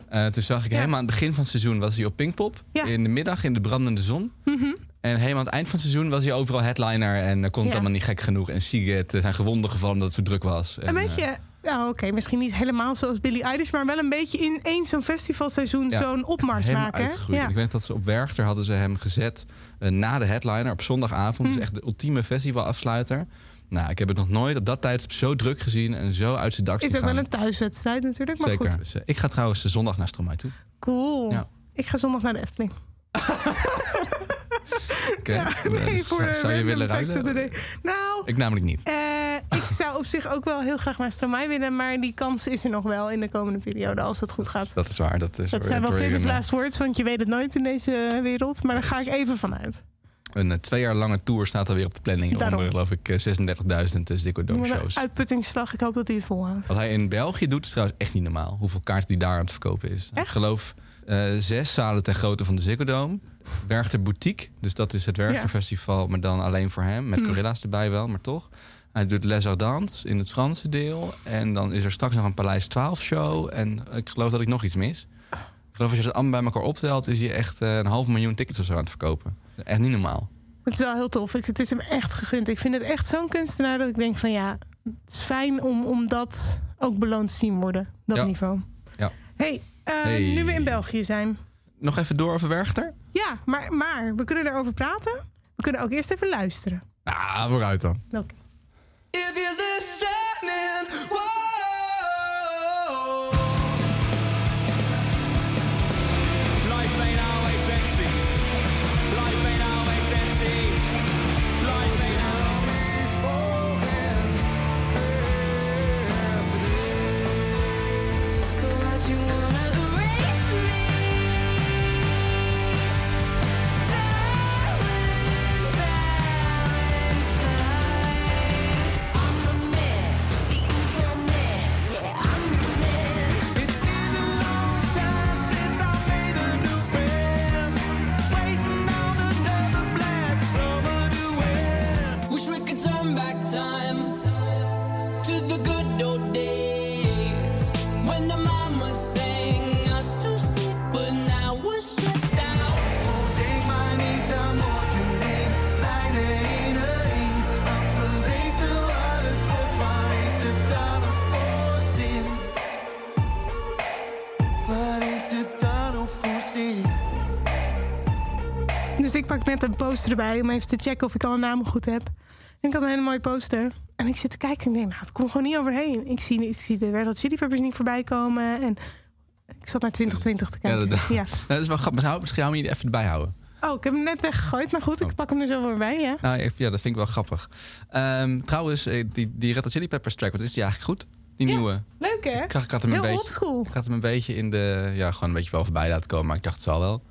eh, toen zag ik Ja. helemaal aan het begin van het seizoen was hij op Pinkpop. Ja. In de middag in de brandende zon. Mhm. En helemaal aan het eind van het seizoen was hij overal headliner. En uh, kon het Ja. allemaal niet gek genoeg. En Siget zijn gewonden gevallen omdat het zo druk was. En, Een eh, beetje, nou oké, misschien niet helemaal zoals Billie Eilish, maar wel een beetje in één zo'n festivalseizoen Ja, zo'n opmars maken. Ja. Ik weet dat ze op Werchter hadden ze hem gezet eh, na de headliner op zondagavond. Hm. Dus echt de ultieme festivalafsluiter. Nou, ik heb het nog nooit op dat tijdstip zo druk gezien en zo uit zijn dak Is ook gaan. wel een thuiswedstrijd natuurlijk, maar Zeker. goed. Dus, ik ga trouwens zondag naar Stromae toe. Cool. Ja. Ik ga zondag naar de Efteling. Oké. Ja, nee, dus, voor eh, zou je willen ruilen? Nou, Ik namelijk niet. eh, ik zou op zich ook wel heel graag naar Stromae willen, maar die kans is er nog wel in de komende periode als het goed gaat. Dat is waar. Dat, is Dat zijn wel famous eh, last words, want je weet het nooit in deze wereld. Maar daar ga ik even vanuit. Een twee jaar lange tour staat alweer op de planning. Daarom. Onder geloof ik eh, 36.000 Ziggo Dome Wat een shows. uitputtingsslag. Ik hoop dat hij het volhoudt. Wat hij in België doet is trouwens echt niet normaal. Hoeveel kaarten die daar aan het verkopen is. Ik geloof eh, zes zalen ten grootte van de Ziggo Dome. Werchter Boutique. Dus dat is het Werchter-festival, maar dan alleen voor hem. Met Hmm. gorilla's erbij wel, maar toch. Hij doet Les Ardentes in het Franse deel. En dan is er straks nog een Paleis 12 show. En ik geloof dat ik nog iets mis. Ik geloof als je dat allemaal bij elkaar optelt... is hij echt eh, een half miljoen tickets of zo aan het verkopen. Echt niet normaal. Het is wel heel tof. Ik, het is hem echt gegund. Ik vind het echt zo'n kunstenaar dat ik denk van ja, het is fijn om, om dat ook beloond te zien worden. Dat Ja. niveau. Ja. Hey, eh, Hey. nu we in België zijn. Nog even door over Werchter? Ja, maar, maar we kunnen erover praten. We kunnen ook eerst even luisteren. Ah, vooruit dan. Oké. If net een poster erbij om even te checken of ik alle namen goed heb. En ik had een hele mooie poster. En ik zit te kijken en ik denk, nou, het komt gewoon niet overheen. Ik zie, ik zie de Red Hot Chili Peppers niet voorbij komen. En ik zat naar 2020 te kijken. dat, Ja, Nou, dat is wel grappig. Misschien misschien hou je die even erbij houden. Oh, ik heb hem net weggegooid. Maar goed, ik Oh. pak hem er zo weer bij, ja. Nou, ja, dat vind ik wel grappig. Ehm, trouwens, eh, die, die Red Hot Chili Peppers track, wat is die eigenlijk goed? Die Ja. nieuwe. Leuk, hè? Ik, zag, ik had hem een beetje... oldschool. Ik had hem een beetje in de... Ja, gewoon een beetje wel voorbij laten komen. Maar ik dacht, het zal wel.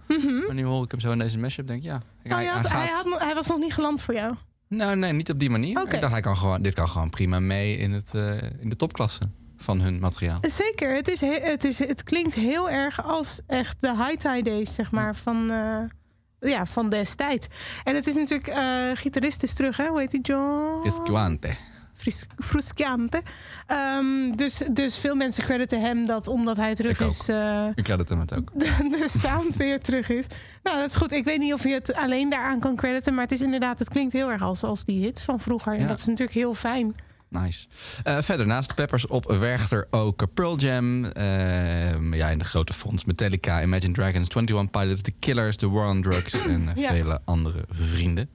Maar nu hoor ik hem zo in deze mashup. denk ik, ja. Hij, Oh, hij had, hij was nog niet geland voor jou. Nou, nee, niet op die manier. Oké. Ik dacht, hij kan gewoon, dit kan gewoon prima mee in, het, eh, in de topklasse van hun materiaal. Zeker, het, is he- het, is, het klinkt heel erg als echt de high tide days, zeg maar, van, eh, ja, van destijds. En het is natuurlijk, eh gitarist is terug, hè? Hoe heet die? John? Esquante. Fris-. Ehm, dus, dus veel mensen crediten hem dat omdat hij terug Ik is, eh, Ik het hem het ook. de, de sound weer terug is. Nou, dat is goed. Ik weet niet of je het alleen daaraan kan crediten, maar het is inderdaad, het klinkt heel erg als, als die hits van vroeger. En dat is natuurlijk heel fijn. Nice. Eh, verder, naast Peppers op Werchter ook Pearl Jam. eh, ja, in de grote fonds. Metallica, Imagine Dragons, 21 Pilots, The Killers, The War on Drugs en Ja. vele andere vrienden.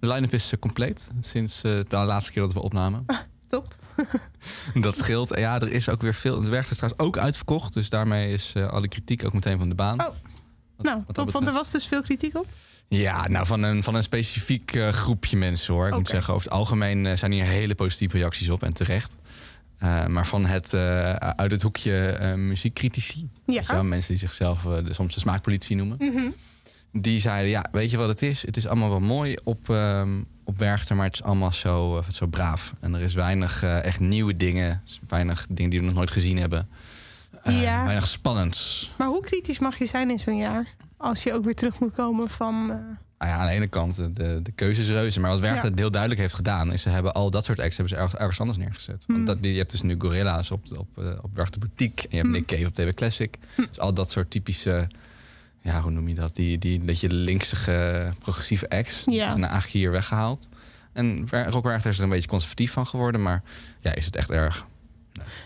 De line-up is eh, compleet sinds eh, de laatste keer dat we opnamen. Top. dat scheelt. En ja, er is ook weer veel. Het werk is trouwens ook uitverkocht. Dus daarmee is eh, alle kritiek ook meteen van de baan. Oh. Nou, wat top, want er was dus veel kritiek op. Ja, nou van een, van een specifiek groepje mensen hoor. Ik moet Oké. zeggen, over het algemeen zijn hier hele positieve reacties op en terecht. Maar van het uit het hoekje muziekcritici, Ja. mensen die zichzelf de, soms de smaakpolitie noemen, Mhm. Die zeiden: Ja, weet je wat het is? Het is allemaal wel mooi op, ehm op Werchter, maar het is allemaal zo, eh, zo braaf. En er is weinig eh, echt nieuwe dingen, weinig dingen die we nog nooit gezien hebben. Eh, Ja. Weinig spannends. Maar hoe kritisch mag je zijn in zo'n jaar? Als je ook weer terug moet komen van... Nou ja, aan de ene kant de, de reuze. Maar wat Werchter Ja. heel duidelijk heeft gedaan... is ze hebben al dat soort acts hebben ze ergens, ergens anders neergezet. Hmm. Want dat, die- je hebt dus nu Gorilla's op, op, op Werchter Boutique... en je hebt Hmm. Nick Cave op TV Classic. Dus al dat soort typische... Ja, hoe noem je dat? Die, die beetje linksige, progressieve acts. Ja. Zijn eigenlijk hier weggehaald. En Wer- Rock Werchter is er een beetje conservatief van geworden. Maar ja, is het echt erg.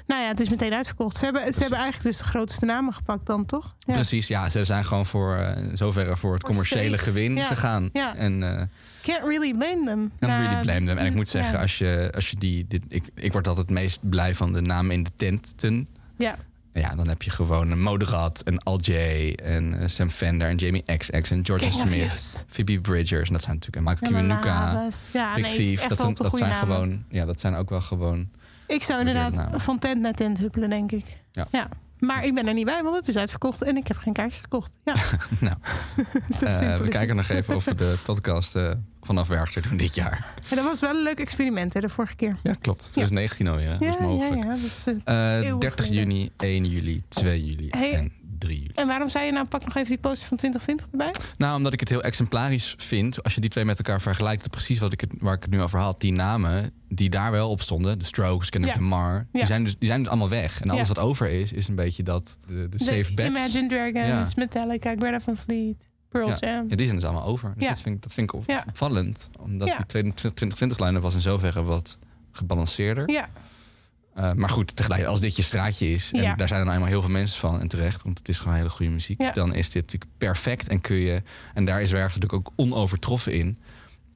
nou ja, het is meteen uitverkocht. Ze hebben, ze hebben eigenlijk dus de grootste namen gepakt dan, toch? Ja. Precies, ja. Ze zijn gewoon voor, in zoverre voor het Voor commerciële gewin Ja. gegaan. Ja. En... eh, Can't really blame them. Can Na- really blame them. En ik moet zeggen, als je, als je die. Dit, ik, ik word altijd het meest blij van de namen in de tenten. Ja. Ja, dan heb je gewoon een Moderat, een Al J, en eh, Sam Fender, en Jamie XX, en King of Smith. Phoebe Bridgers. En dat zijn natuurlijk en Michael Kiwanuka. Ja, Big nee, Thief. Dat zijn, dat zijn namen. gewoon. Ja, dat zijn ook wel gewoon. Ik zou inderdaad van tent naar tent huppelen, denk ik. Ja. Maar ik ben er niet bij, want het is uitverkocht en ik heb geen kaartjes gekocht. Ja, Nou, simpel we is kijken het. nog even of we de podcast eh, vanaf Werchter doen dit jaar. En dat was wel een leuk experiment, hè, de vorige keer. Ja, klopt. Ja. 2019 alweer. hè? Dat Ja, is ja, mogelijk. ja. Dat is, eh, Eh, Eeuwig 30 geleden. juni, 1 juli, 2 juli Hey. en 3 juli. En waarom zei je nou, pak nog even die poster van 2020 erbij? Nou, omdat ik het heel exemplarisch vind. Als je die twee met elkaar vergelijkt, dat precies wat ik het, waar ik het nu over had. Die namen die daar wel op stonden, de Strokes, Kendrick Ja. Lamar, die, Ja. zijn dus, die zijn dus allemaal weg. En alles Ja. wat over is, is een beetje dat de, de safe de bets. Imagine Dragons. Metallica, Greta van Fleet, Pearl Ja. Jam. Ja, die zijn dus allemaal over. Dus Ja. dat, vind ik, dat vind ik opvallend. Omdat die 2020-line was in zoverre wat gebalanceerder. Ja, Eh, maar goed, tegelijk, als dit je straatje is... en Ja. daar zijn nou eenmaal heel veel mensen van en terecht... want het is gewoon hele goede muziek... Ja. dan is dit natuurlijk perfect. En kun je, en daar is Werchter natuurlijk ook onovertroffen in...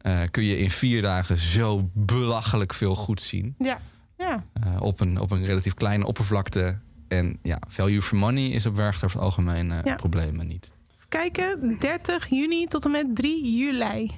eh, kun je in vier dagen zo belachelijk veel goed zien... ja, ja. eh, op, een, op een relatief kleine oppervlakte. En ja, value for money is op Werchter over het algemeen Ja. problemen niet. Even kijken, 30 juni tot en met 3 juli.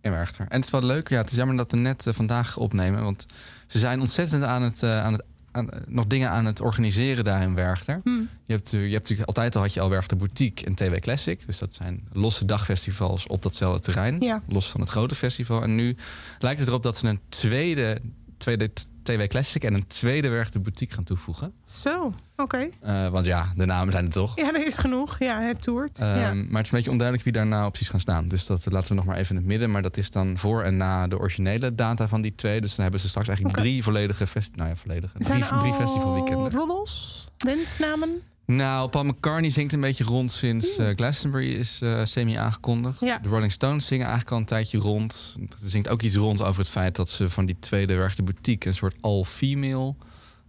In Werchter. En het is wel leuk, ja, het is jammer dat we net vandaag opnemen... want ze zijn ontzettend aan het... eh, aan het aan, nog dingen aan het organiseren daar in Werchter. Hm. Je hebt, eh, je hebt natuurlijk altijd al had je al Werchter Boutique en TW Classic. Dus dat zijn losse dagfestivals op datzelfde terrein. Ja. Los van het grote festival. En nu lijkt het erop dat ze een tweede, tweede TW Classic en een tweede Werchter Boutique gaan toevoegen. Zo, oké. Eh, want ja, de namen zijn er toch. Ja, er is genoeg. Ja, het toert. Ehm, ja. Maar het is een beetje onduidelijk wie daar nou precies gaan staan. Dus dat laten we nog maar even in het midden. Maar dat is dan voor en na de originele data van die twee. Dus dan hebben ze straks eigenlijk drie volledige fest nou ja, volledige. Zijn Drie, drie al festivalweekenden. roddels, wensnamen? Nou, Paul McCartney zingt een beetje rond sinds eh, Glastonbury is eh, semi-aangekondigd. Ja. De Rolling Stones zingen eigenlijk al een tijdje rond. Er zingt ook iets rond over het feit dat ze van die tweede werkte boutique... een soort all-female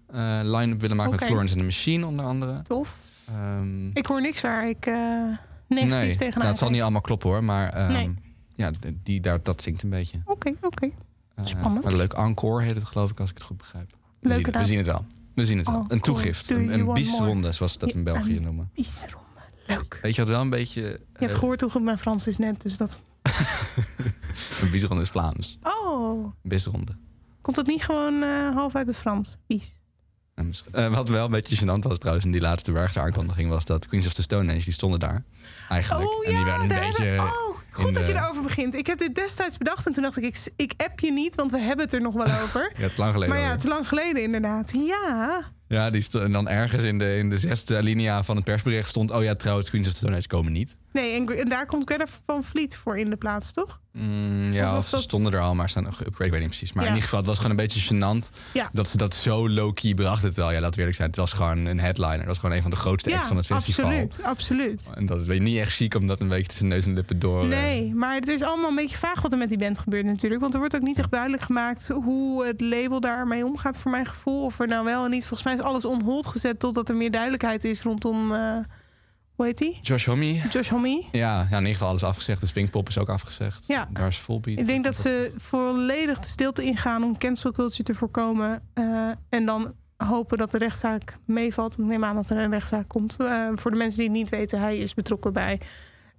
eh, line-up willen maken met Florence and the Machine onder andere. Tof. Ehm, Ik hoor niks waar ik negatief nee, tegenaan nou, het zal niet allemaal kloppen hoor, maar ehm, Nee. ja, die, daar, dat zingt een beetje. Oké, oké. Eh, Spannend. Maar leuk encore heet het geloof ik, als ik het goed begrijp. We, Leuke zien, we naam. zien het wel. We zien het wel. Oh, een toegift, een, een biesronde zoals ze dat in België noemen. Biesronde. Leuk. Weet je wat wel een beetje... Je hebt eh, gehoord hoe goed mijn Frans is net, dus dat... Een biesronde is Vlaams. Oh, Een bisronde. komt dat niet gewoon eh, half uit het Frans? Bies. Mis- eh, wat wel een beetje gênant was trouwens in die laatste Werchter aankondiging... was dat Queens of the Stone Age, die stonden daar eigenlijk. Oh en die werden een beetje... hebben- Oh, goed dat je de- daarover begint. Ik heb dit destijds bedacht en toen dacht ik, ik, ik app je niet, want we hebben het er nog wel over. Ja, het is lang geleden maar ja, het is lang geleden inderdaad. Ja, Ja, die en dan ergens in de, in de zesde alinea van het persbericht stond... oh ja, trouwens, Queens of the Stone Age komen niet. Nee, en, en daar komt Greta van Vliet voor in de plaats, toch? Mm, ja, of ze dat- stonden er al, maar zijn nog geüpgrade, ik weet niet precies. Maar Ja. in ieder geval, het was gewoon een beetje gênant... Ja. dat ze dat zo low-key brachten. Terwijl, ja, laten we eerlijk zijn, het was gewoon een headliner. Dat was gewoon een van de grootste acts ja, van het festival. absoluut, absoluut. En dat is weet je, niet echt chic om dat een beetje tussen neus en lippen door... eh, Nee, maar het is allemaal een beetje vaag wat er met die band gebeurt natuurlijk. Want er wordt ook niet echt duidelijk gemaakt hoe het label daarmee omgaat voor mijn gevoel. Of er nou wel en niet. Volgens mij is alles on hold gezet totdat er meer duidelijkheid is rondom, eh, Hoe heet die? Josh Homme. Josh Homme. Ja, ja, in ieder geval alles afgezegd. De Pinkpop is ook afgezegd. Ja. Daar is Volbeat. Ik denk dat ze volledig de stilte ingaan om cancel culture te voorkomen. eh, en dan hopen dat de rechtszaak meevalt. Ik neem aan dat er een rechtszaak komt. Eh, voor de mensen die het niet weten, hij is betrokken bij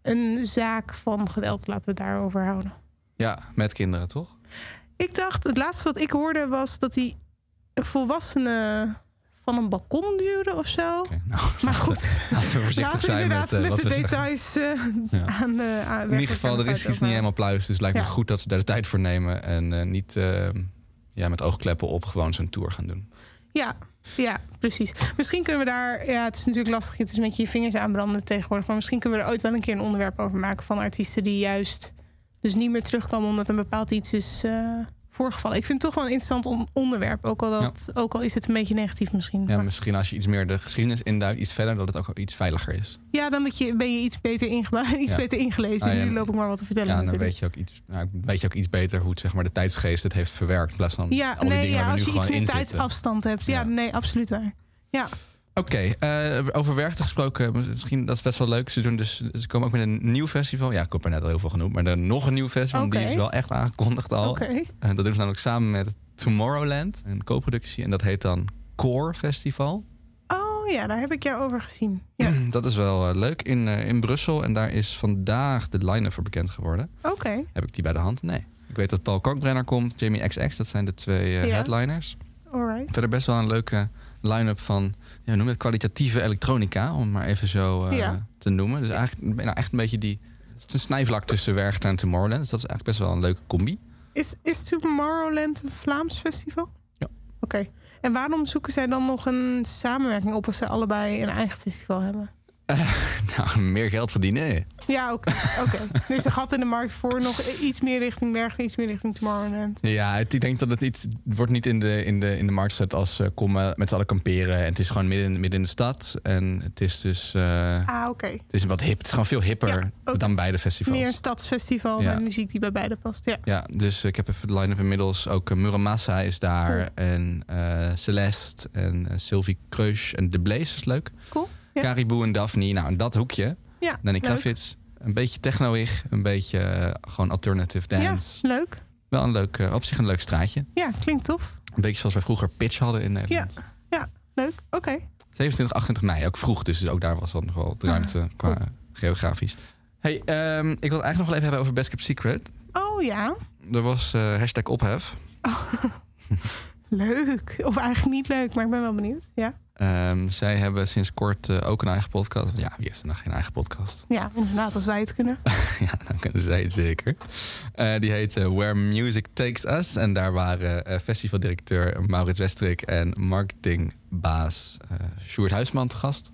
een zaak van geweld. Laten we het daarover houden. Ja, met kinderen, toch? Ik dacht, het laatste wat ik hoorde was dat hij een volwassene van een balkon duwde of zo. Nou, Maar goed, laten we voorzichtig laten zijn inderdaad met, met, eh, wat de details eh, Ja. aan de aan In ieder geval, er is iets niet helemaal pluis. Dus het lijkt me goed dat ze daar de tijd voor nemen. En eh, niet eh, ja, met oogkleppen op gewoon zo'n tour gaan doen. Ja, ja, precies. Misschien kunnen we daar... Ja, het is natuurlijk lastig. Het is met je vingers aanbranden tegenwoordig. Maar misschien kunnen we er ooit wel een keer een onderwerp over maken... van artiesten die juist dus niet meer terugkomen... omdat een bepaald iets is eh, voorgevallen. Ik vind het toch wel een interessant on- onderwerp. Ook al, dat, ook al is het een beetje negatief misschien. Ja, Maar- misschien als je iets meer de geschiedenis induidt, iets verder, dat het ook iets veiliger is. ja, dan je, ben je iets beter, iets Ja. beter ingelezen. Ah, ja, nu loop ik maar wat te vertellen Ja, dan weet je, ook iets, nou, weet je ook iets beter hoe het, zeg maar, de tijdsgeest het heeft verwerkt. In plaats van Ja, alle nee, dingen ja, waar we als nu je iets meer tijdsafstand hebt. Ja, Ja. nee, absoluut waar. Ja, Oké, eh, over werkte gesproken, misschien dat is best wel leuk. Ze, doen dus, ze komen ook met een nieuw festival. Ja, ik heb er net al heel veel genoemd, maar dan nog een nieuw festival. Die is wel echt aangekondigd al. oké. En dat doen ze namelijk samen met Tomorrowland, een co-productie. En dat heet dan Core Festival. Oh ja, daar heb ik jou over gezien. Ja, Dat is wel eh, leuk in, eh, in Brussel. En daar is vandaag de line-up voor bekend geworden. oké. Heb ik die bij de hand? Nee. Ik weet dat Paul Kalkbrenner komt, Jamie XX. Dat zijn de twee eh, Ja. headliners. Alright. Verder best wel een leuke line-up van ja, noem het kwalitatieve elektronica, om het maar even zo eh, Ja. te noemen. Dus eigenlijk nou, echt een beetje die het is een snijvlak tussen Werchter en Tomorrowland. Dus dat is eigenlijk best wel een leuke combi. Is, is Tomorrowland een Vlaams festival? Ja. Oké. En waarom zoeken zij dan nog een samenwerking op als ze allebei een eigen festival hebben? Nou, meer geld verdienen. Ja, oké. Er is een gat in de markt voor nog iets meer richting Bergen, iets meer richting Tomorrowland. Ja, het, ik denk dat het iets wordt niet in de, in de, in de markt gezet als eh kom eh, met z'n allen kamperen. En het is gewoon midden, midden in de stad. En het is dus eh, Ah, oké. het is wat hip. Het is gewoon veel hipper Ja, dan beide festivals. Meer een stadsfestival Ja. met muziek die bij beide past. Ja. Ja, dus ik heb even de line-up inmiddels. Ook uh, Muramasa is daar. Cool. En eh, Celeste en eh, Sylvie Kreusch. En De Blaze is leuk. Cool. Ja. Caribou en Daphne. Nou, dat hoekje. Ja, Danny leuk. Kravitz. Een beetje techno-ig. Een beetje eh, gewoon alternative dance. Ja, leuk. Wel een leuk, eh, op zich een leuk straatje. Ja, klinkt tof. Een beetje zoals wij vroeger Pitch hadden in Nederland. Ja, leuk. Oké. 27, 28 mei. Ook vroeg. Dus ook daar was wel nog wel Ah, ruimte qua geografisch. Hey, ehm, ik wil het eigenlijk nog wel even hebben over Best Kept Secret. Oh ja, Er was eh, hashtag ophef. leuk. Of eigenlijk niet leuk, maar ik ben wel benieuwd. Ja, Ehm, zij hebben sinds kort eh, ook een eigen podcast. Ja, wie heeft er nog geen eigen podcast? ja inderdaad, als wij het kunnen. ja, dan kunnen zij het zeker. Eh, die heet eh, Where Music Takes Us. En daar waren festivaldirecteur Maurits Westrik en marketingbaas Sjoerd Huisman te gast.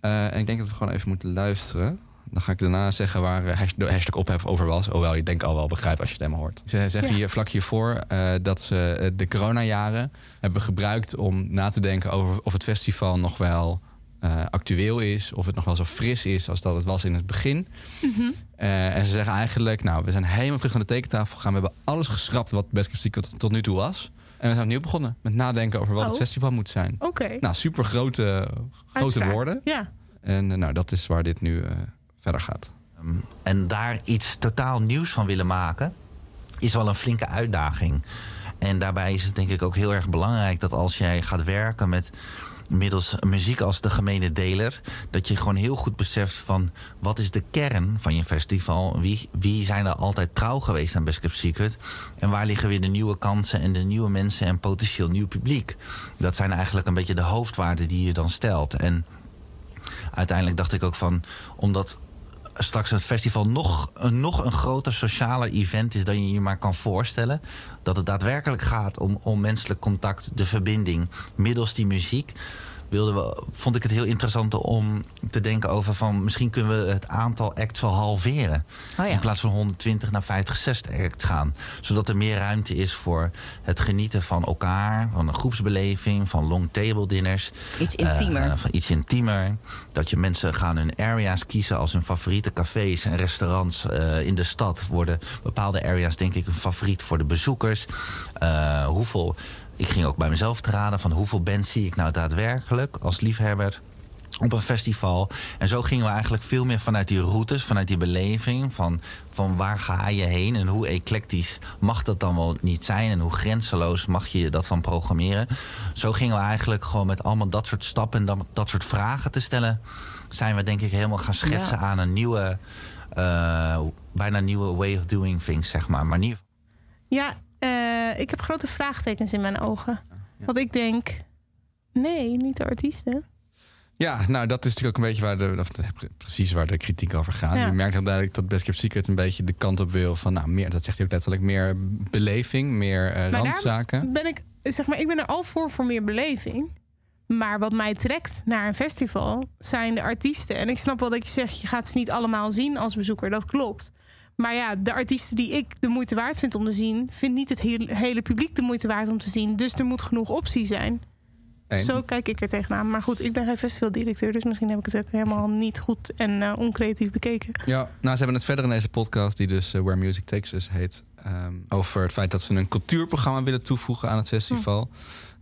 En ik denk dat we gewoon even moeten luisteren. Dan ga ik daarna zeggen waar eh, de hashtag ophef over was. Hoewel je denk al wel begrijpt als je het helemaal hoort. Ze zeggen Ja. hier vlak hiervoor eh, dat ze eh, de coronajaren hebben gebruikt om na te denken over of het festival nog wel actueel is. Of het nog wel zo fris is als dat het was in het begin. Eh, en ze zeggen eigenlijk, nou, we zijn helemaal terug naar de tekentafel gegaan. We hebben alles geschrapt wat Best Kept Secret tot nu toe was. En we zijn opnieuw begonnen met nadenken over wat het Oh. festival moet zijn. Oké. Nou, super grote, grote Uitspraak. woorden. Ja. En nou, dat is waar dit nu verder gaat. Ehm, En daar iets totaal nieuws van willen maken, is wel een flinke uitdaging. En daarbij is het denk ik ook heel erg belangrijk dat als jij gaat werken met middels muziek als de gemene deler, dat je gewoon heel goed beseft van wat is de kern van je festival? Wie, wie zijn er altijd trouw geweest aan Best Kept Secret? En waar liggen weer de nieuwe kansen en de nieuwe mensen en potentieel nieuw publiek? Dat zijn eigenlijk een beetje de hoofdwaarden die je dan stelt. En uiteindelijk dacht ik ook van, omdat straks het festival nog een, nog een groter socialer event is dan je je maar kan voorstellen. Dat het daadwerkelijk gaat om, om menselijk contact, de verbinding middels die muziek. Wilden we, vond ik het heel interessant om te denken over van misschien kunnen we het aantal acts wel halveren. Oh ja. In plaats van 120 naar 50, 60 acts gaan. Zodat er meer ruimte is voor het genieten van elkaar, van een groepsbeleving, van long table dinners. Iets intiemer. Eh, van iets intiemer. Dat je mensen gaan hun areas kiezen als hun favoriete cafés en restaurants eh, in de stad. Worden bepaalde areas denk ik een favoriet voor de bezoekers. Eh, hoeveel, ik ging ook bij mezelf te raden van hoeveel bands zie ik nou daadwerkelijk als liefhebber op een festival. En zo gingen we eigenlijk veel meer vanuit die routes, vanuit die beleving. Van, van waar ga je heen en hoe eclectisch mag dat dan wel niet zijn. En hoe grenzeloos mag je dat van programmeren. Zo gingen we eigenlijk gewoon met allemaal dat soort stappen en dat, dat soort vragen te stellen. Zijn we denk ik helemaal gaan schetsen Ja. aan een nieuwe, eh, bijna nieuwe way of doing things, zeg maar. Maar niet Ja, eh, ik heb grote vraagtekens in mijn ogen. Want ik denk, nee, niet de artiesten. Ja, nou dat is natuurlijk ook een beetje waar de, of, pre- precies waar de kritiek over gaat. Ja. Je merkt heel duidelijk dat Best Kept Secret een beetje de kant op wil van, nou, meer, dat zegt hij ook letterlijk, meer beleving, meer eh, Maar randzaken. ben ik, zeg maar, ik ben er al voor voor meer beleving. Maar wat mij trekt naar een festival zijn de artiesten. En ik snap wel dat je zegt, je gaat ze niet allemaal zien als bezoeker. Dat klopt. Maar ja, de artiesten die ik de moeite waard vind om te zien, vindt niet het hele, hele publiek de moeite waard om te zien. Dus er moet genoeg optie zijn. En- Zo kijk ik er tegenaan. Maar goed, ik ben geen festivaldirecteur, dus misschien heb ik het ook helemaal niet goed en eh, oncreatief bekeken. Ja, nou, ze hebben het verder in deze podcast, die dus eh, Where Music Takes Us heet, ehm, over het feit dat ze een cultuurprogramma willen toevoegen aan het festival.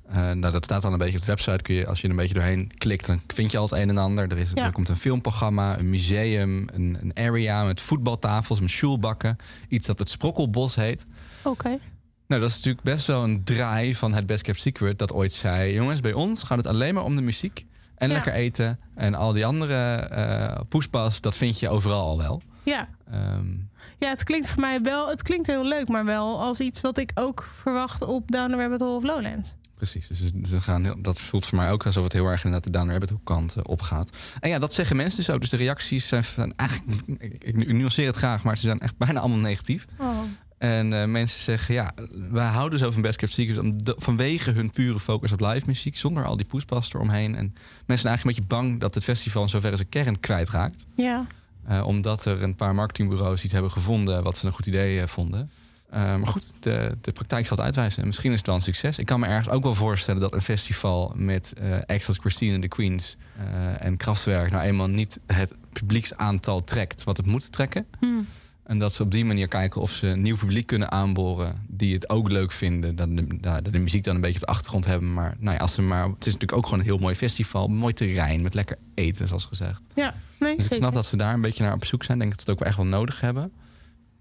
Eh, nou, dat staat dan een beetje op de website. Kun je, als je er een beetje doorheen klikt, dan vind je al het een en ander. Er, is, Ja. er komt een filmprogramma, een museum, een, een area met voetbaltafels, met schoolbakken. Iets dat het Sprokkelbos heet. Oké. Nou, dat is natuurlijk best wel een draai van het Best Kept Secret. Dat ooit zei, jongens, bij ons gaat het alleen maar om de muziek. En Ja. lekker eten. En al die andere eh poespas, dat vind je overal al wel. Ja. Ehm, Ja, het klinkt voor mij wel, het klinkt heel leuk, maar wel als iets wat ik ook verwacht op Down the Rabbit Hole of Lowlands. Precies, dus ze gaan heel, dat voelt voor mij ook alsof het heel erg inderdaad de Down Rabbit Hole kant eh, opgaat. En ja, dat zeggen mensen dus ook. Dus de reacties zijn van, eigenlijk, ik, ik nuanceer het graag, maar ze zijn echt bijna allemaal negatief. Oh. En eh, mensen zeggen, ja, wij houden zo van Best Kept Secret om de- vanwege hun pure focus op live muziek, zonder al die poespas eromheen. En mensen zijn eigenlijk een beetje bang dat het festival in zoverre zijn kern kwijtraakt. Ja. Eh, omdat er een paar marketingbureaus iets hebben gevonden wat ze een goed idee vonden. Eh, maar goed, de, de praktijk zal het uitwijzen. En misschien is het wel een succes. Ik kan me ergens ook wel voorstellen dat een festival met eh acts als Christine and the Queens eh, en Kraftwerk nou eenmaal niet het publieksaantal trekt wat het moet trekken. Hmm. En dat ze op die manier kijken of ze een nieuw publiek kunnen aanboren die het ook leuk vinden. Dat de, dat de muziek dan een beetje op de achtergrond hebben. Maar, nou ja, als ze maar het is natuurlijk ook gewoon een heel mooi festival. Een mooi terrein met lekker eten, zoals gezegd. Ja, nee, Dus ik zeker. snap dat ze daar een beetje naar op zoek zijn. Ik denk dat ze het ook wel echt wel nodig hebben.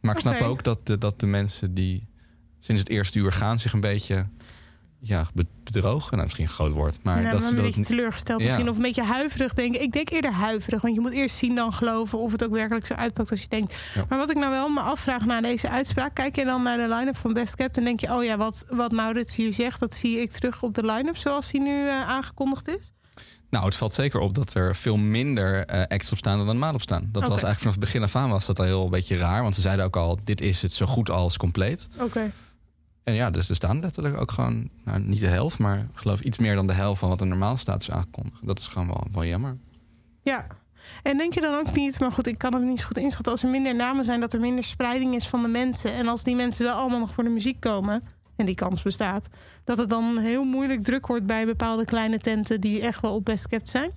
Maar ik snap ook dat de, dat de mensen die sinds het eerste uur gaan zich een beetje ja, be- bedrogen. Nou, misschien een groot woord. Maar Nou, dat ze een dat beetje teleurgesteld Ja. misschien. Of een beetje huiverig denken. Ik denk eerder huiverig. Want je moet eerst zien dan geloven of het ook werkelijk zo uitpakt als je denkt. Ja. Maar wat ik nou wel me afvraag na deze uitspraak. Kijk je dan naar de line-up van Best Kept. En denk je, oh ja, wat, wat Maurits hier zegt. Dat zie ik terug op de line-up zoals die nu eh, aangekondigd is. Nou, het valt zeker op dat er veel minder eh acts op staan dan normaal op staan. Dat was eigenlijk vanaf het begin af aan was dat al heel een beetje raar. Want ze zeiden ook al, dit is het zo goed als compleet. Oké. En ja, dus er staan letterlijk ook gewoon, nou, niet de helft, maar ik geloof iets meer dan de helft van wat er normaal staat is aangekondigd. Dat is gewoon wel, wel jammer. Ja. En denk je dan ook niet, maar goed, ik kan het niet zo goed inschatten. Als er minder namen zijn, dat er minder spreiding is van de mensen. En als die mensen wel allemaal nog voor de muziek komen, en die kans bestaat, dat het dan heel moeilijk druk wordt bij bepaalde kleine tenten die echt wel op best kept zijn?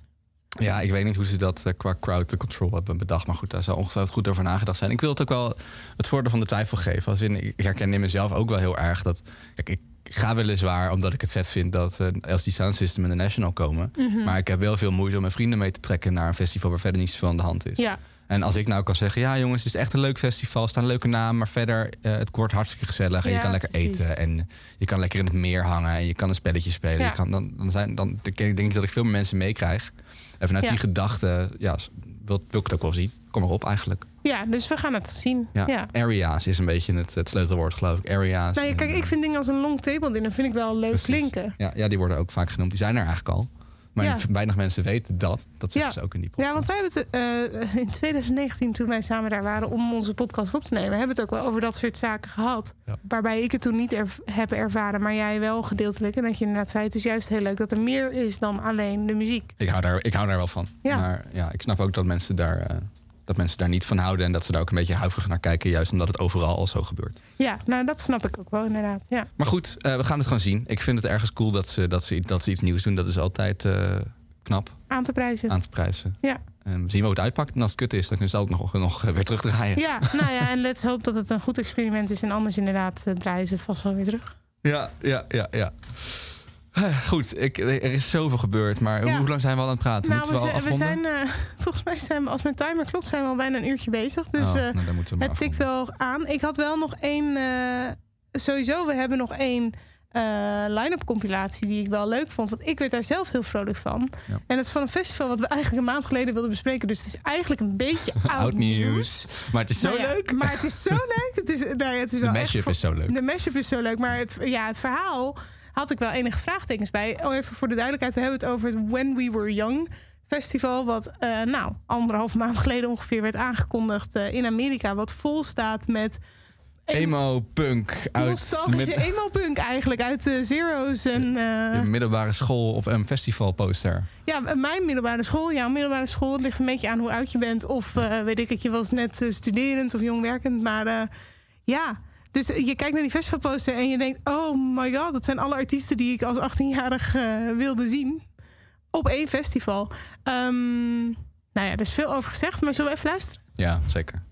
Ja, ik weet niet hoe ze dat eh, qua crowd control hebben bedacht. Maar goed, daar zou ongetwijfeld goed over nagedacht zijn. Ik wil het ook wel het voordeel van de twijfel geven. Als in, ik herken in mezelf ook wel heel erg dat... Kijk, ik ga weliswaar omdat ik het vet vind dat eh LCD Sound System en de National komen. Mhm. Maar ik heb wel veel moeite om mijn vrienden mee te trekken... naar een festival waar verder niets van de hand is. Ja. En als ik nou kan zeggen, ja jongens, het is echt een leuk festival, staan leuke namen, maar verder, eh, het wordt hartstikke gezellig en je kan lekker precies. eten en je kan lekker in het meer hangen en je kan een spelletje spelen. Ja. Je kan, dan, dan, zijn, dan denk ik dat ik veel meer mensen meekrijg. En vanuit Ja. die gedachte, ja, wil, wil ik het ook wel zien. Kom erop eigenlijk. Ja, dus we gaan het zien. Ja. Areas is een beetje het, het sleutelwoord, geloof ik. Areas. Nou ja, kijk, en, ik vind dingen als een long table dinner vind ik wel leuk Precies. klinken. ja, ja, die worden ook vaak genoemd. Die zijn er eigenlijk al. Maar Ja. weinig mensen weten dat. Dat zeggen Ja. ze ook in die podcast. Ja, want wij hebben het eh, in 2019, toen wij samen daar waren om onze podcast op te nemen, hebben we het ook wel over dat soort zaken gehad. Ja. Waarbij ik het toen niet erv- heb ervaren, maar jij wel gedeeltelijk. En dat je inderdaad zei, het is juist heel leuk dat er meer is dan alleen de muziek. Ik hou daar, ik hou daar wel van. Ja. Maar ja, ik snap ook dat mensen, daar, eh, dat mensen daar niet van houden. En dat ze daar ook een beetje huiverig naar kijken. Juist omdat het overal al zo gebeurt. Ja, nou dat snap ik ook wel inderdaad. Ja, Maar goed, eh, we gaan het gewoon zien. Ik vind het ergens cool dat ze, dat ze, dat ze iets nieuws doen. Dat is altijd eh, knap aan te prijzen. aan te prijzen. Ja. En we zien wel hoe het uitpakt. En als het kut is, dan kunnen ze altijd nog, nog eh, weer terugdraaien. Ja, nou ja, en let's hope dat het een goed experiment is. En anders inderdaad draaien ze het vast wel weer terug. Ja, ja, ja, ja. Eh, Goed, ik, er is zoveel gebeurd, maar Ja. hoe lang zijn we al aan het praten? Nou, Moeten we, we, al zijn, we afronden? zijn eh, volgens mij zijn we, als mijn timer klopt, zijn we al bijna een uurtje bezig. Dus Oh, eh, nou, het tikt wel aan. Ik had wel nog één. sowieso, we hebben nog één eh, line-up compilatie die ik wel leuk vond. Want ik werd daar zelf heel vrolijk van. Ja. En dat is van een festival wat we eigenlijk een maand geleden wilden bespreken. Dus het is eigenlijk een beetje oud, nieuws. Maar het is zo ja, leuk. Maar het is zo leuk. Het is, nou ja, het is De wel echt mashup is zo leuk. De mashup is zo leuk. Maar het, ja, het verhaal had ik wel enige vraagtekens bij. Oh, even voor de duidelijkheid. We hebben het over het When We Were Young festival. Wat eh, nou, anderhalf maand geleden ongeveer werd aangekondigd eh, in Amerika. Wat vol staat met Emo, punk, uit de nostalgische mid- emo-punk eigenlijk. Uit de Zero's en... eh, de middelbare school op een festivalposter. Ja, mijn middelbare school. Jouw middelbare school. Het ligt een beetje aan hoe oud je bent. Of weet ik het, je was net studerend of jong werkend. Maar ja, dus je kijkt naar die festivalposter en je denkt... oh my god, dat zijn alle artiesten die ik als 18-jarig eh, wilde zien. Op één festival. Ehm, nou ja, er is veel over gezegd, maar zullen we even luisteren? Ja, zeker.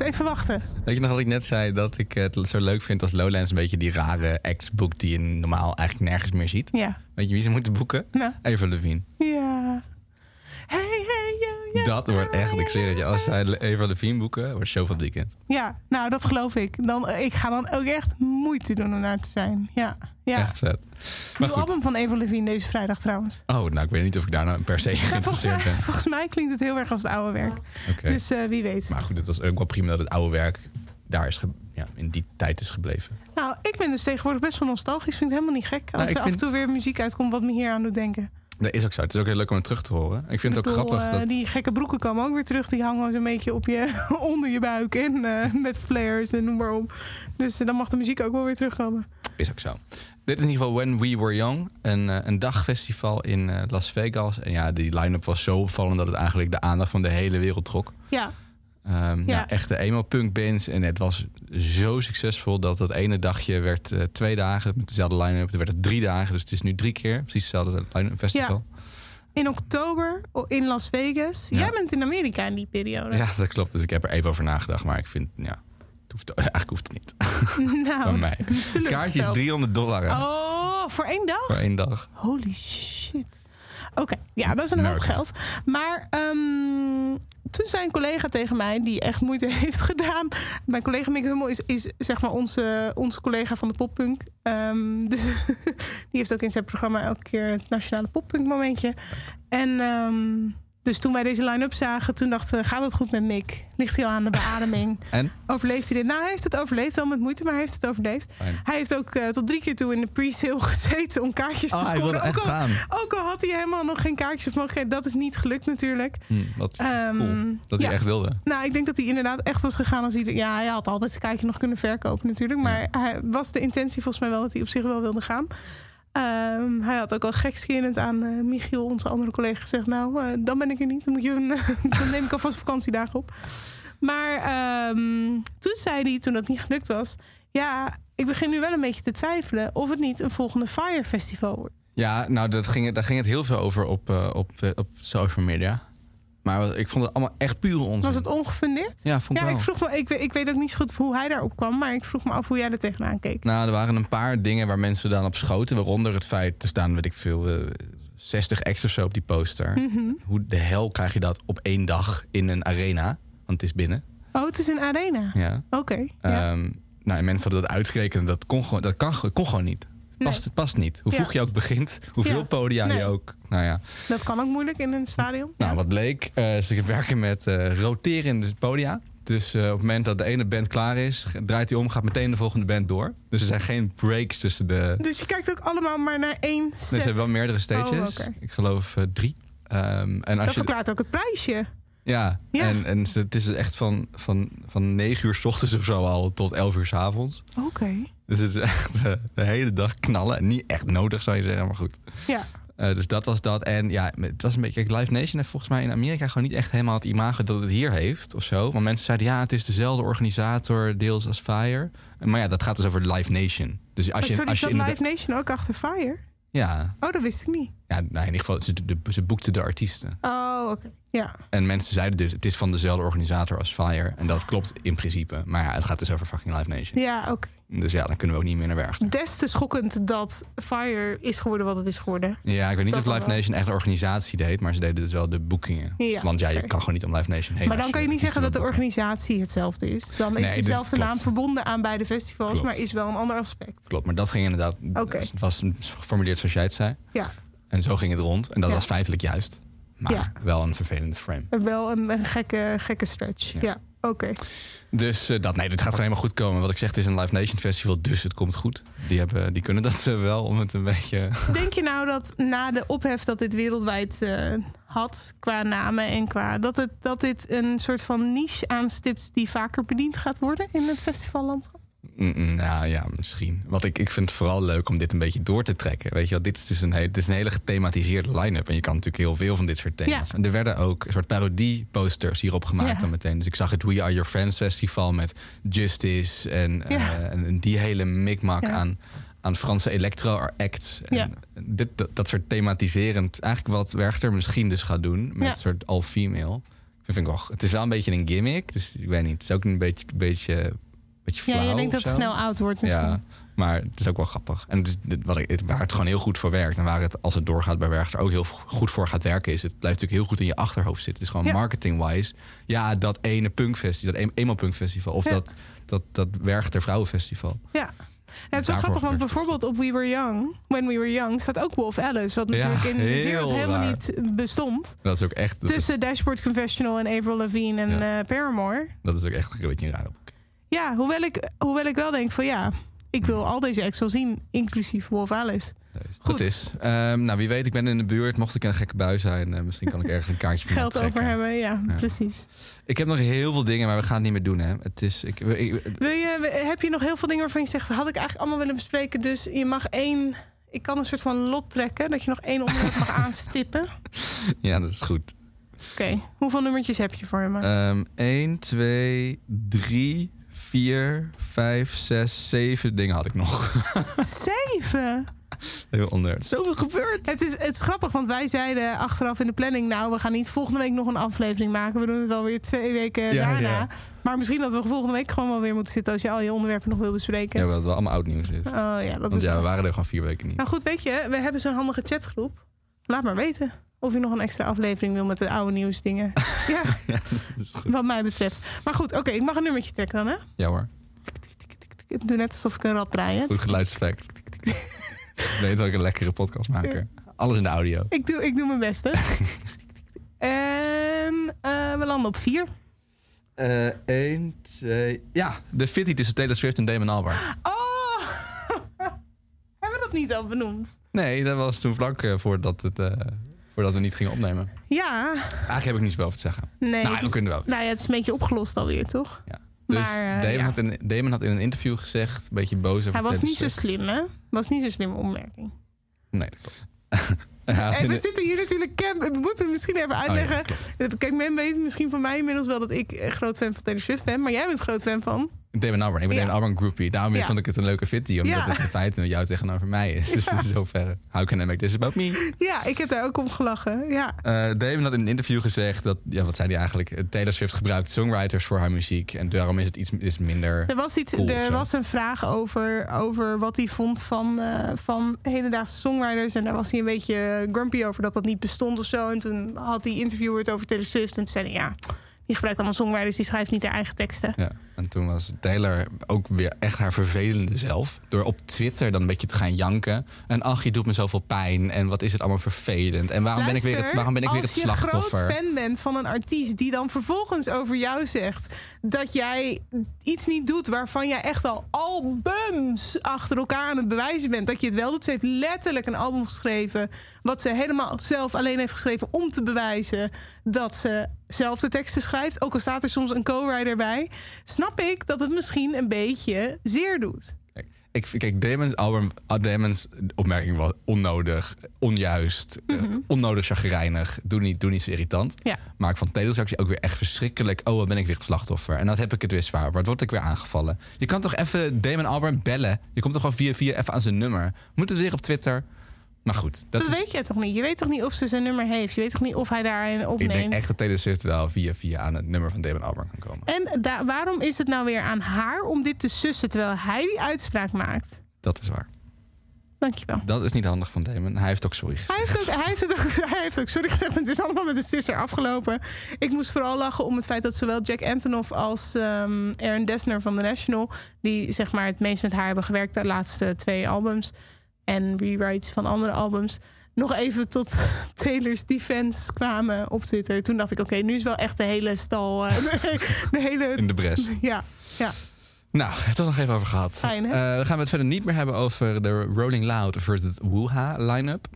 Even wachten. Weet je nog wat ik net zei? Dat ik het zo leuk vind als Lowlands een beetje die rare boekt die je normaal eigenlijk nergens meer ziet. Ja. Weet je wie ze moeten boeken? Nou. Eva Levine. Ja. Hey, hey, yo, yo. Dat wordt echt, ik zweer het je, als zij Eva Levine boeken, wordt show van het weekend. Ja, nou, dat geloof ik. Dan, ik ga dan ook echt moeite doen om naar te zijn. Ja, ja. Echt vet. Nieuw album van Eva Levine deze vrijdag trouwens. Oh, nou, ik weet niet of ik daar nou per se Ja, geïnteresseerd ben. volgens mij klinkt het heel erg als het oude werk. Dus eh, wie weet. Maar goed, het was ook wel prima dat het oude werk daar is ja, in die tijd is gebleven. Nou, ik ben dus tegenwoordig best wel nostalgisch. Ik vind het helemaal niet gek als Nou, ik er af en toe weer muziek uitkomt wat me hier aan doet denken. Dat is ook zo. Het is ook heel leuk om het terug te horen. Ik vind het ook bedoel, grappig eh, dat... Die gekke broeken komen ook weer terug. Die hangen zo'n beetje op je, onder je buik en eh, met flares en noem maar op. Dus dan mag de muziek ook wel weer terugkomen. Is ook zo. Dit is in ieder geval When We Were Young. Een, eh, een dagfestival in eh, Las Vegas. En ja, die line-up was zo opvallend dat het eigenlijk de aandacht van de hele wereld trok. Ja, Ehm, ja. Ja. echte emo-punk bands. En het was zo succesvol dat dat ene dagje werd eh, twee dagen met dezelfde line-up. Er werd het drie dagen, dus het is nu drie keer. Precies hetzelfde line-up festival. in oktober in Las Vegas. Ja. Jij bent in Amerika in die periode. Ja. dat klopt. Dus ik heb er even over nagedacht. Maar ik vind, ja, hoeft, eigenlijk hoeft het niet. nou, Van mij. Kaartje is 300 dollar hè, Oh, voor één dag? voor één dag. Holy shit. Oké, ja, dat is een hoop geld. Maar ehm, toen zei een collega tegen mij, die echt moeite heeft gedaan. Mijn collega Mick Hummel is, is zeg maar onze, onze collega van de poppunk. Ehm, dus die heeft ook in zijn programma elke keer het nationale poppunk momentje. En ehm, dus toen wij deze line-up zagen, toen dachten we, gaat het goed met Mick? Ligt hij al aan de beademing? En? Overleeft hij dit? Nou, hij heeft het overleefd, wel met moeite, maar hij heeft het overleefd. Fijn. Hij heeft ook eh, tot drie keer toe in de pre-sale gezeten om kaartjes Oh, te hij scoren. ook, al, ook al had hij helemaal nog geen kaartjes of mogelijkheid. Dat is niet gelukt natuurlijk. Hm, wat Ehm, cool. Dat hij ja. echt wilde. Nou, ik denk dat hij inderdaad echt was gegaan als hij... Ja, hij had altijd zijn kaartje nog kunnen verkopen natuurlijk. Maar hij was de intentie volgens mij wel dat hij op zich wel wilde gaan. Ehm, hij had ook al gekscherend aan eh, Michiel, onze andere collega, gezegd... nou, eh, dan ben ik er niet. Dan, moet je een, dan neem ik alvast vakantiedagen op. Maar ehm, toen zei hij, toen dat niet gelukt was... ja, ik begin nu wel een beetje te twijfelen... of het niet een volgende Fire Festival wordt. Ja, nou, dat ging, daar ging het heel veel over op, eh, op, op social media. Maar ik vond het allemaal echt pure onzin. Was het ongefundeerd? Ja, vond ik Ja, wel. ik, vroeg me, ik, weet- ik weet ook niet zo goed hoe hij daarop kwam... maar ik vroeg me af hoe jij er tegenaan keek. Nou, er waren een paar dingen waar mensen dan op schoten. Waaronder het feit, er staan, weet ik veel, eh, 60 acts of zo op die poster. Mhm. Hoe de hel krijg je dat op één dag in een arena? Want het is binnen. Oh, het is een arena. Ja. Oké. ja. Ehm, nou, en mensen hadden dat uitgerekend. Dat kon gewoon, dat kan, kon gewoon niet. Past. Het past niet. Hoe Ja. vroeg je ook begint, hoeveel Ja. podia Nee. je ook. Nou ja. Dat kan ook moeilijk in een stadion. Nou, wat bleek, eh, ze werken met eh, roterende podia. Dus eh, op het moment dat de ene band klaar is, draait hij om, gaat meteen de volgende band door. Dus er zijn geen breaks tussen de. Dus je kijkt ook allemaal maar naar één set. Nee, ze hebben wel meerdere stages. Oh, oké. Ik geloof drie. Ehm, en als Dat je, verklaart ook het prijsje. ja, Ja. en, en ze, het is echt van, van, van 9 uur s ochtends of zo al tot 11 uur s avonds. Oké. Dus het is echt eh, de hele dag knallen. Niet echt nodig zou je zeggen, maar goed. Ja. Eh, dus dat was dat. En ja, het was een beetje. Kijk, Live Nation heeft volgens mij in Amerika gewoon niet echt helemaal het imago dat het hier heeft of zo. Want mensen zeiden ja, het is dezelfde organisator, deels als Fire. Maar ja, dat gaat dus over Live Nation. Dus als je, Sorry, als je Live Nation ook achter Fire? Ja, Oh, dat wist ik niet. ja nou, in ieder geval, ze, de, ze boekten de artiesten. Oh, oké. Ja. En mensen zeiden dus, het is van dezelfde organisator als Fire. En dat klopt in principe. Maar ja, het gaat dus over fucking Live Nation. Ja, oké. Dus ja, dan kunnen we ook niet meer naar Werchter. Des te schokkend dat Fire is geworden wat het is geworden. Ja, ik weet niet Dat of Live. Nation echt een organisatie deed, maar ze deden dus wel de boekingen. Ja, Want ja, je kan gewoon niet om Live Nation heen. maar dan kan je niet zeggen dat de organisatie hetzelfde is. Dan is Nee, dus dezelfde naam verbonden aan beide festivals, Klopt. maar is wel een ander aspect. Klopt, maar dat ging inderdaad. Het was geformuleerd zoals jij het zei. Ja, En zo ging het rond. En dat Ja. was feitelijk juist. Maar Ja. wel een vervelende frame. wel een, een gekke, gekke stretch. Ja, oké. Dus eh, dat, nee, dit gaat gewoon helemaal goed komen. Wat ik zeg, het is een Live Nation festival, dus het komt goed. Die, hebben, die kunnen dat eh, wel om het een beetje. Denk je nou dat na de ophef dat dit wereldwijd eh, had, qua namen en qua. Dat, het, dat dit een soort van niche aanstipt die vaker bediend gaat worden in het festivallandschap? Nou ja, misschien. Wat ik, ik vind het vooral leuk om dit een beetje door te trekken. Weet je wel, dit is dus een, hele, dit is een hele gethematiseerde line-up. En je kan natuurlijk heel veel van dit soort thema's. Ja. En er werden ook een soort parodie-posters hierop gemaakt Ja. dan meteen. Dus ik zag het We Are Your Friends festival met Justice en, Ja. eh, en, die hele mikmak aan, aan Franse electro-acts. En Ja. dit, dat, dat soort thematiserend, eigenlijk wat Werchter misschien dus gaat doen met een soort all-female. Vind ik wel, het is wel een beetje een gimmick, dus ik weet niet. Het is ook een beetje, beetje, beetje flauw. Ja, je denkt dat het snel oud wordt misschien. Ja, maar het is ook wel grappig. En het is, dit- wat ik, waar het gewoon heel goed voor werkt... en waar het, als het doorgaat bij Werchter ook heel goed voor gaat werken... is het blijft natuurlijk heel goed in je achterhoofd zitten. Het is gewoon Ja. marketing-wise. Ja, dat ene punkfestival, dat emo punkfestival... of Ja. dat, dat, dat Werchter Vrouwenfestival. Ja. Ja, het is wel grappig, want bijvoorbeeld op We Were Young, When We Were Young, staat ook Wolf Alice. Wat Ja, natuurlijk in heel Zero's helemaal niet bestond. Dat is ook echt, is, Tussen Dashboard Confessional en Avril Lavigne en Ja. eh, Paramore. dat is ook echt een beetje raar. Ja, hoewel ik, hoewel ik wel denk van ja, ik wil al deze acts wel zien, inclusief Wolf Alice. Dat is. Ehm, nou, wie weet, ik ben in de buurt. Mocht ik in een gekke bui zijn, eh, misschien kan ik ergens een kaartje van Geld over hebben, ja, Ja. precies. Ik heb nog heel veel dingen, maar we gaan het niet meer doen. Hè. Het is, ik, ik- Wil je, heb je nog heel veel dingen waarvan je zegt, had ik eigenlijk allemaal willen bespreken, dus je mag één, ik kan een soort van lot trekken, dat je nog één onderwerp mag aanstippen. ja, dat is goed. Oké, hoeveel nummertjes heb je voor me? Ehm 1, 2, 3, 4, 5, 6, 7 dingen had ik nog. Zeven! Heel onder. Zoveel gebeurd. Het is, het is grappig, want wij zeiden achteraf in de planning... nou, we gaan niet volgende week nog een aflevering maken. We doen het wel weer twee weken Ja, daarna. ja. Maar misschien dat we volgende week gewoon wel weer moeten zitten... als je al je onderwerpen nog wil bespreken. Ja, wat wel allemaal oud nieuws is. Oh ja, dat Want is ja, we waren er gewoon vier weken niet. Nou goed, weet je, we hebben zo'n handige chatgroep. Laat maar weten of je nog een extra aflevering wil met de oude nieuwsdingen. ja, Ja, dat is goed. wat mij betreft. Maar goed, oké, ik mag een nummertje trekken dan, hè? Ja hoor. Ik doe net alsof ik een rad draai, hè? Goed geluidseffect. ik weet dat ik een lekkere podcast maker. Alles in de audio. Ik doe, ik doe mijn best, hè? en eh, we landen op vier. 1, 2... Ja, de fitty tussen Taylor Swift en Damon Albarn. Oh! hebben we dat niet al benoemd? Nee, dat was toen vlak eh, voordat, het, eh, voordat we niet gingen opnemen. Ja, Eigenlijk heb ik niet zoveel over te zeggen. nee. nou, het we is, kunnen wel. nou ja, het is een beetje opgelost alweer, toch? Ja. Dus Maar, eh, Damon, ja. had in, Damon had in een interview gezegd, een beetje boos over Hij was niet zo slim, hè? Was niet zo'n slimme opmerking. Nee, dat klopt. Ja, En we zitten hier natuurlijk... Dat moeten we misschien even uitleggen. Kijk, men weet misschien van mij inmiddels wel dat ik eh, groot fan van Taylor Swift ben. Maar jij bent groot fan van... Damon Albarn. Ik ben Ja. Damon Albarn groupie. Daarom Ja. vond ik het een leuke fitty. Omdat Ja. het in feite met jou tegenover mij is. Dus in zoverre. How can I make this about me? Ja, ik heb daar ook om gelachen. Ja. Damon had in een interview gezegd dat... Ja, wat zei hij eigenlijk? Eh, Taylor Swift gebruikt songwriters voor haar muziek. En daarom is het iets is minder... Er was, iets, cool er zo. was een vraag over, over wat hij vond van, eh, van hedendaagse songwriters. En daar was hij een beetje grumpy over dat dat niet bestond of zo. En toen had die interviewer het over Taylor Swift. En toen zei hij, ja, die gebruikt allemaal songwriters. Die schrijft niet haar eigen teksten. Ja, en toen was Taylor ook weer echt haar vervelende zelf. Door op Twitter dan een beetje te gaan janken. En ach, je doet me zoveel pijn. En wat is het allemaal vervelend. En waarom ben ik weer het, waarom ben ik weer het Als je groot slachtoffer? fan bent van een artiest die dan vervolgens over jou zegt dat jij iets niet doet waarvan jij echt al albums achter elkaar aan het bewijzen bent dat je het wel doet. Ze heeft letterlijk een album geschreven wat ze helemaal zelf alleen heeft geschreven om te bewijzen dat ze zelf de teksten schrijft. Ook al staat er soms een co-writer bij, snap ik dat het misschien een beetje zeer doet. Kijk, Ik, kijk, Damon's, album, ah, Damon's opmerking was onnodig, onjuist, eh, onnodig chagrijnig. Doe niet, doe niet zo irritant. Mhm. Ja. Maar ik vond ook weer echt verschrikkelijk. Oh, wat ben ik weer het slachtoffer. En dat heb ik het weer zwaar. Wat word ik weer aangevallen? Je kan toch even Damon Albarn bellen? Je komt toch gewoon via via even aan zijn nummer? Moet het weer op Twitter? Maar goed, dat, Dat, is, weet jij toch niet? Je weet toch niet of ze zijn nummer heeft? Je weet toch niet of hij daarin ik opneemt? denk echt dat Taylor Swift wel via via aan het nummer van Damon Albarn kan komen. En da- waarom is het nou weer aan haar om dit te sussen terwijl hij die uitspraak maakt? Dat is waar. Dankjewel. Dat is niet handig van Damon. Hij heeft ook sorry gezegd. Hij heeft, ook, hij, heeft het ook, hij heeft ook sorry gezegd. en Het is allemaal met een sisser afgelopen. Ik moest vooral lachen om het feit dat zowel Jack Antonoff als ehm Aaron Dessner van The National... die zeg maar het meest met haar hebben gewerkt de laatste twee albums... en rewrites van andere albums... nog even tot Taylor's defense kwamen op Twitter. Toen dacht ik, oké, nu is wel echt de hele stal... eh, de hele... In de bres. Ja, ja. Nou, het was nog even over gehad. Fijn, hè? Eh, dan gaan we het verder niet meer hebben over de Rolling Loud versus Wooha line-up.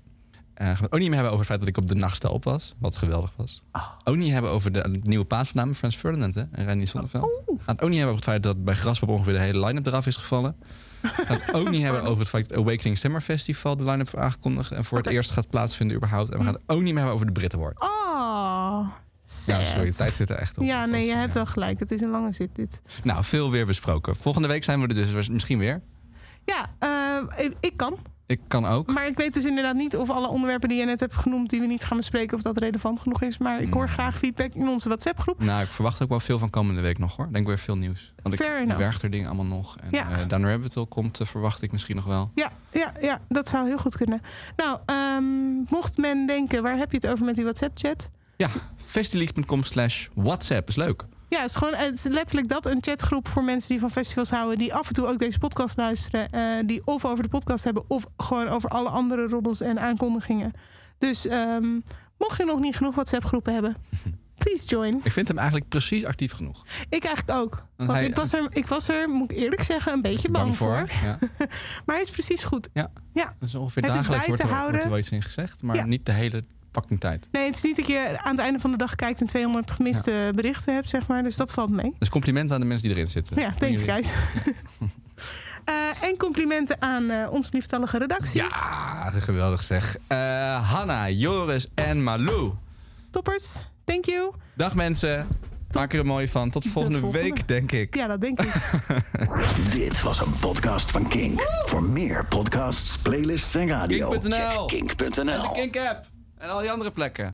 Eh, gaan we het ook niet meer hebben over het feit dat ik op de nachtste op was. Wat geweldig was. Oh. Ook niet hebben over de nieuwe paasnaam Frans Ferdinand hè, en Randy Zonneveld. Oh. Het ook niet hebben over het feit dat bij Graspop ongeveer de hele line-up eraf is gevallen. Gaan het ook niet hebben over het feit dat Awakening Summer Festival de line-up aangekondigd en voor het eerst gaat plaatsvinden überhaupt. En we gaan het ook niet meer hebben over de Brit Award. Oh, Ja, sad. sorry, de tijd zit er echt op. Ja, nee, was, je hebt wel gelijk. Het is een lange zit, dit. Nou, veel weer besproken. Volgende week zijn we er dus misschien weer. Ja, eh, ik kan. Ik kan ook. Maar ik weet dus inderdaad niet of alle onderwerpen die je net hebt genoemd... die we niet gaan bespreken, of dat relevant genoeg is. Maar ik hoor graag feedback in onze WhatsApp-groep. Nou, ik verwacht ook wel veel van komende week nog hoor. Denk weer veel nieuws. Want Fair ik enough. werk er dingen allemaal nog. En Ja. eh Down Rabbit Hole komt, eh, verwacht ik misschien nog wel. Ja, ja, ja, dat zou heel goed kunnen. Nou, ehm, mocht men denken, waar heb je het over met die WhatsApp-chat? Ja, festileaks.com slash WhatsApp is leuk. Ja, het is gewoon het is letterlijk dat een chatgroep voor mensen die van festivals houden, die af en toe ook deze podcast luisteren, eh, die of over de podcast hebben of gewoon over alle andere roddels en aankondigingen. Dus ehm, mocht je nog niet genoeg WhatsApp-groepen hebben, please join. Ik vind hem eigenlijk precies actief genoeg. Ik eigenlijk ook. Want hij- ik, was er, ik was er, moet ik eerlijk zeggen, een beetje bang, voor. Ja, Maar hij is precies goed. ja. Ja. Dat is ongeveer Het dagelijks wordt er, wordt er wel iets in gezegd. Maar Ja. niet de hele fucking tijd. Nee, het is niet dat je aan het einde van de dag kijkt en 200 gemiste berichten hebt, zeg maar. Dus dat valt mee. Dus complimenten aan de mensen die erin zitten. Ja, thanks guys. Eh, en complimenten aan eh onze lieftallige redactie. Ja, geweldig zeg. Eh, Hanna, Joris en Malou. Toppers, thank you. Dag mensen. Maak er een mooi van. Tot volgende, volgende. week, denk ik. Ja, dat denk ik. Dit was een podcast van Kink. Voor meer podcasts, playlists en radio, Kink.nl. check kink.nl. En de Kink app. En al die andere plekken.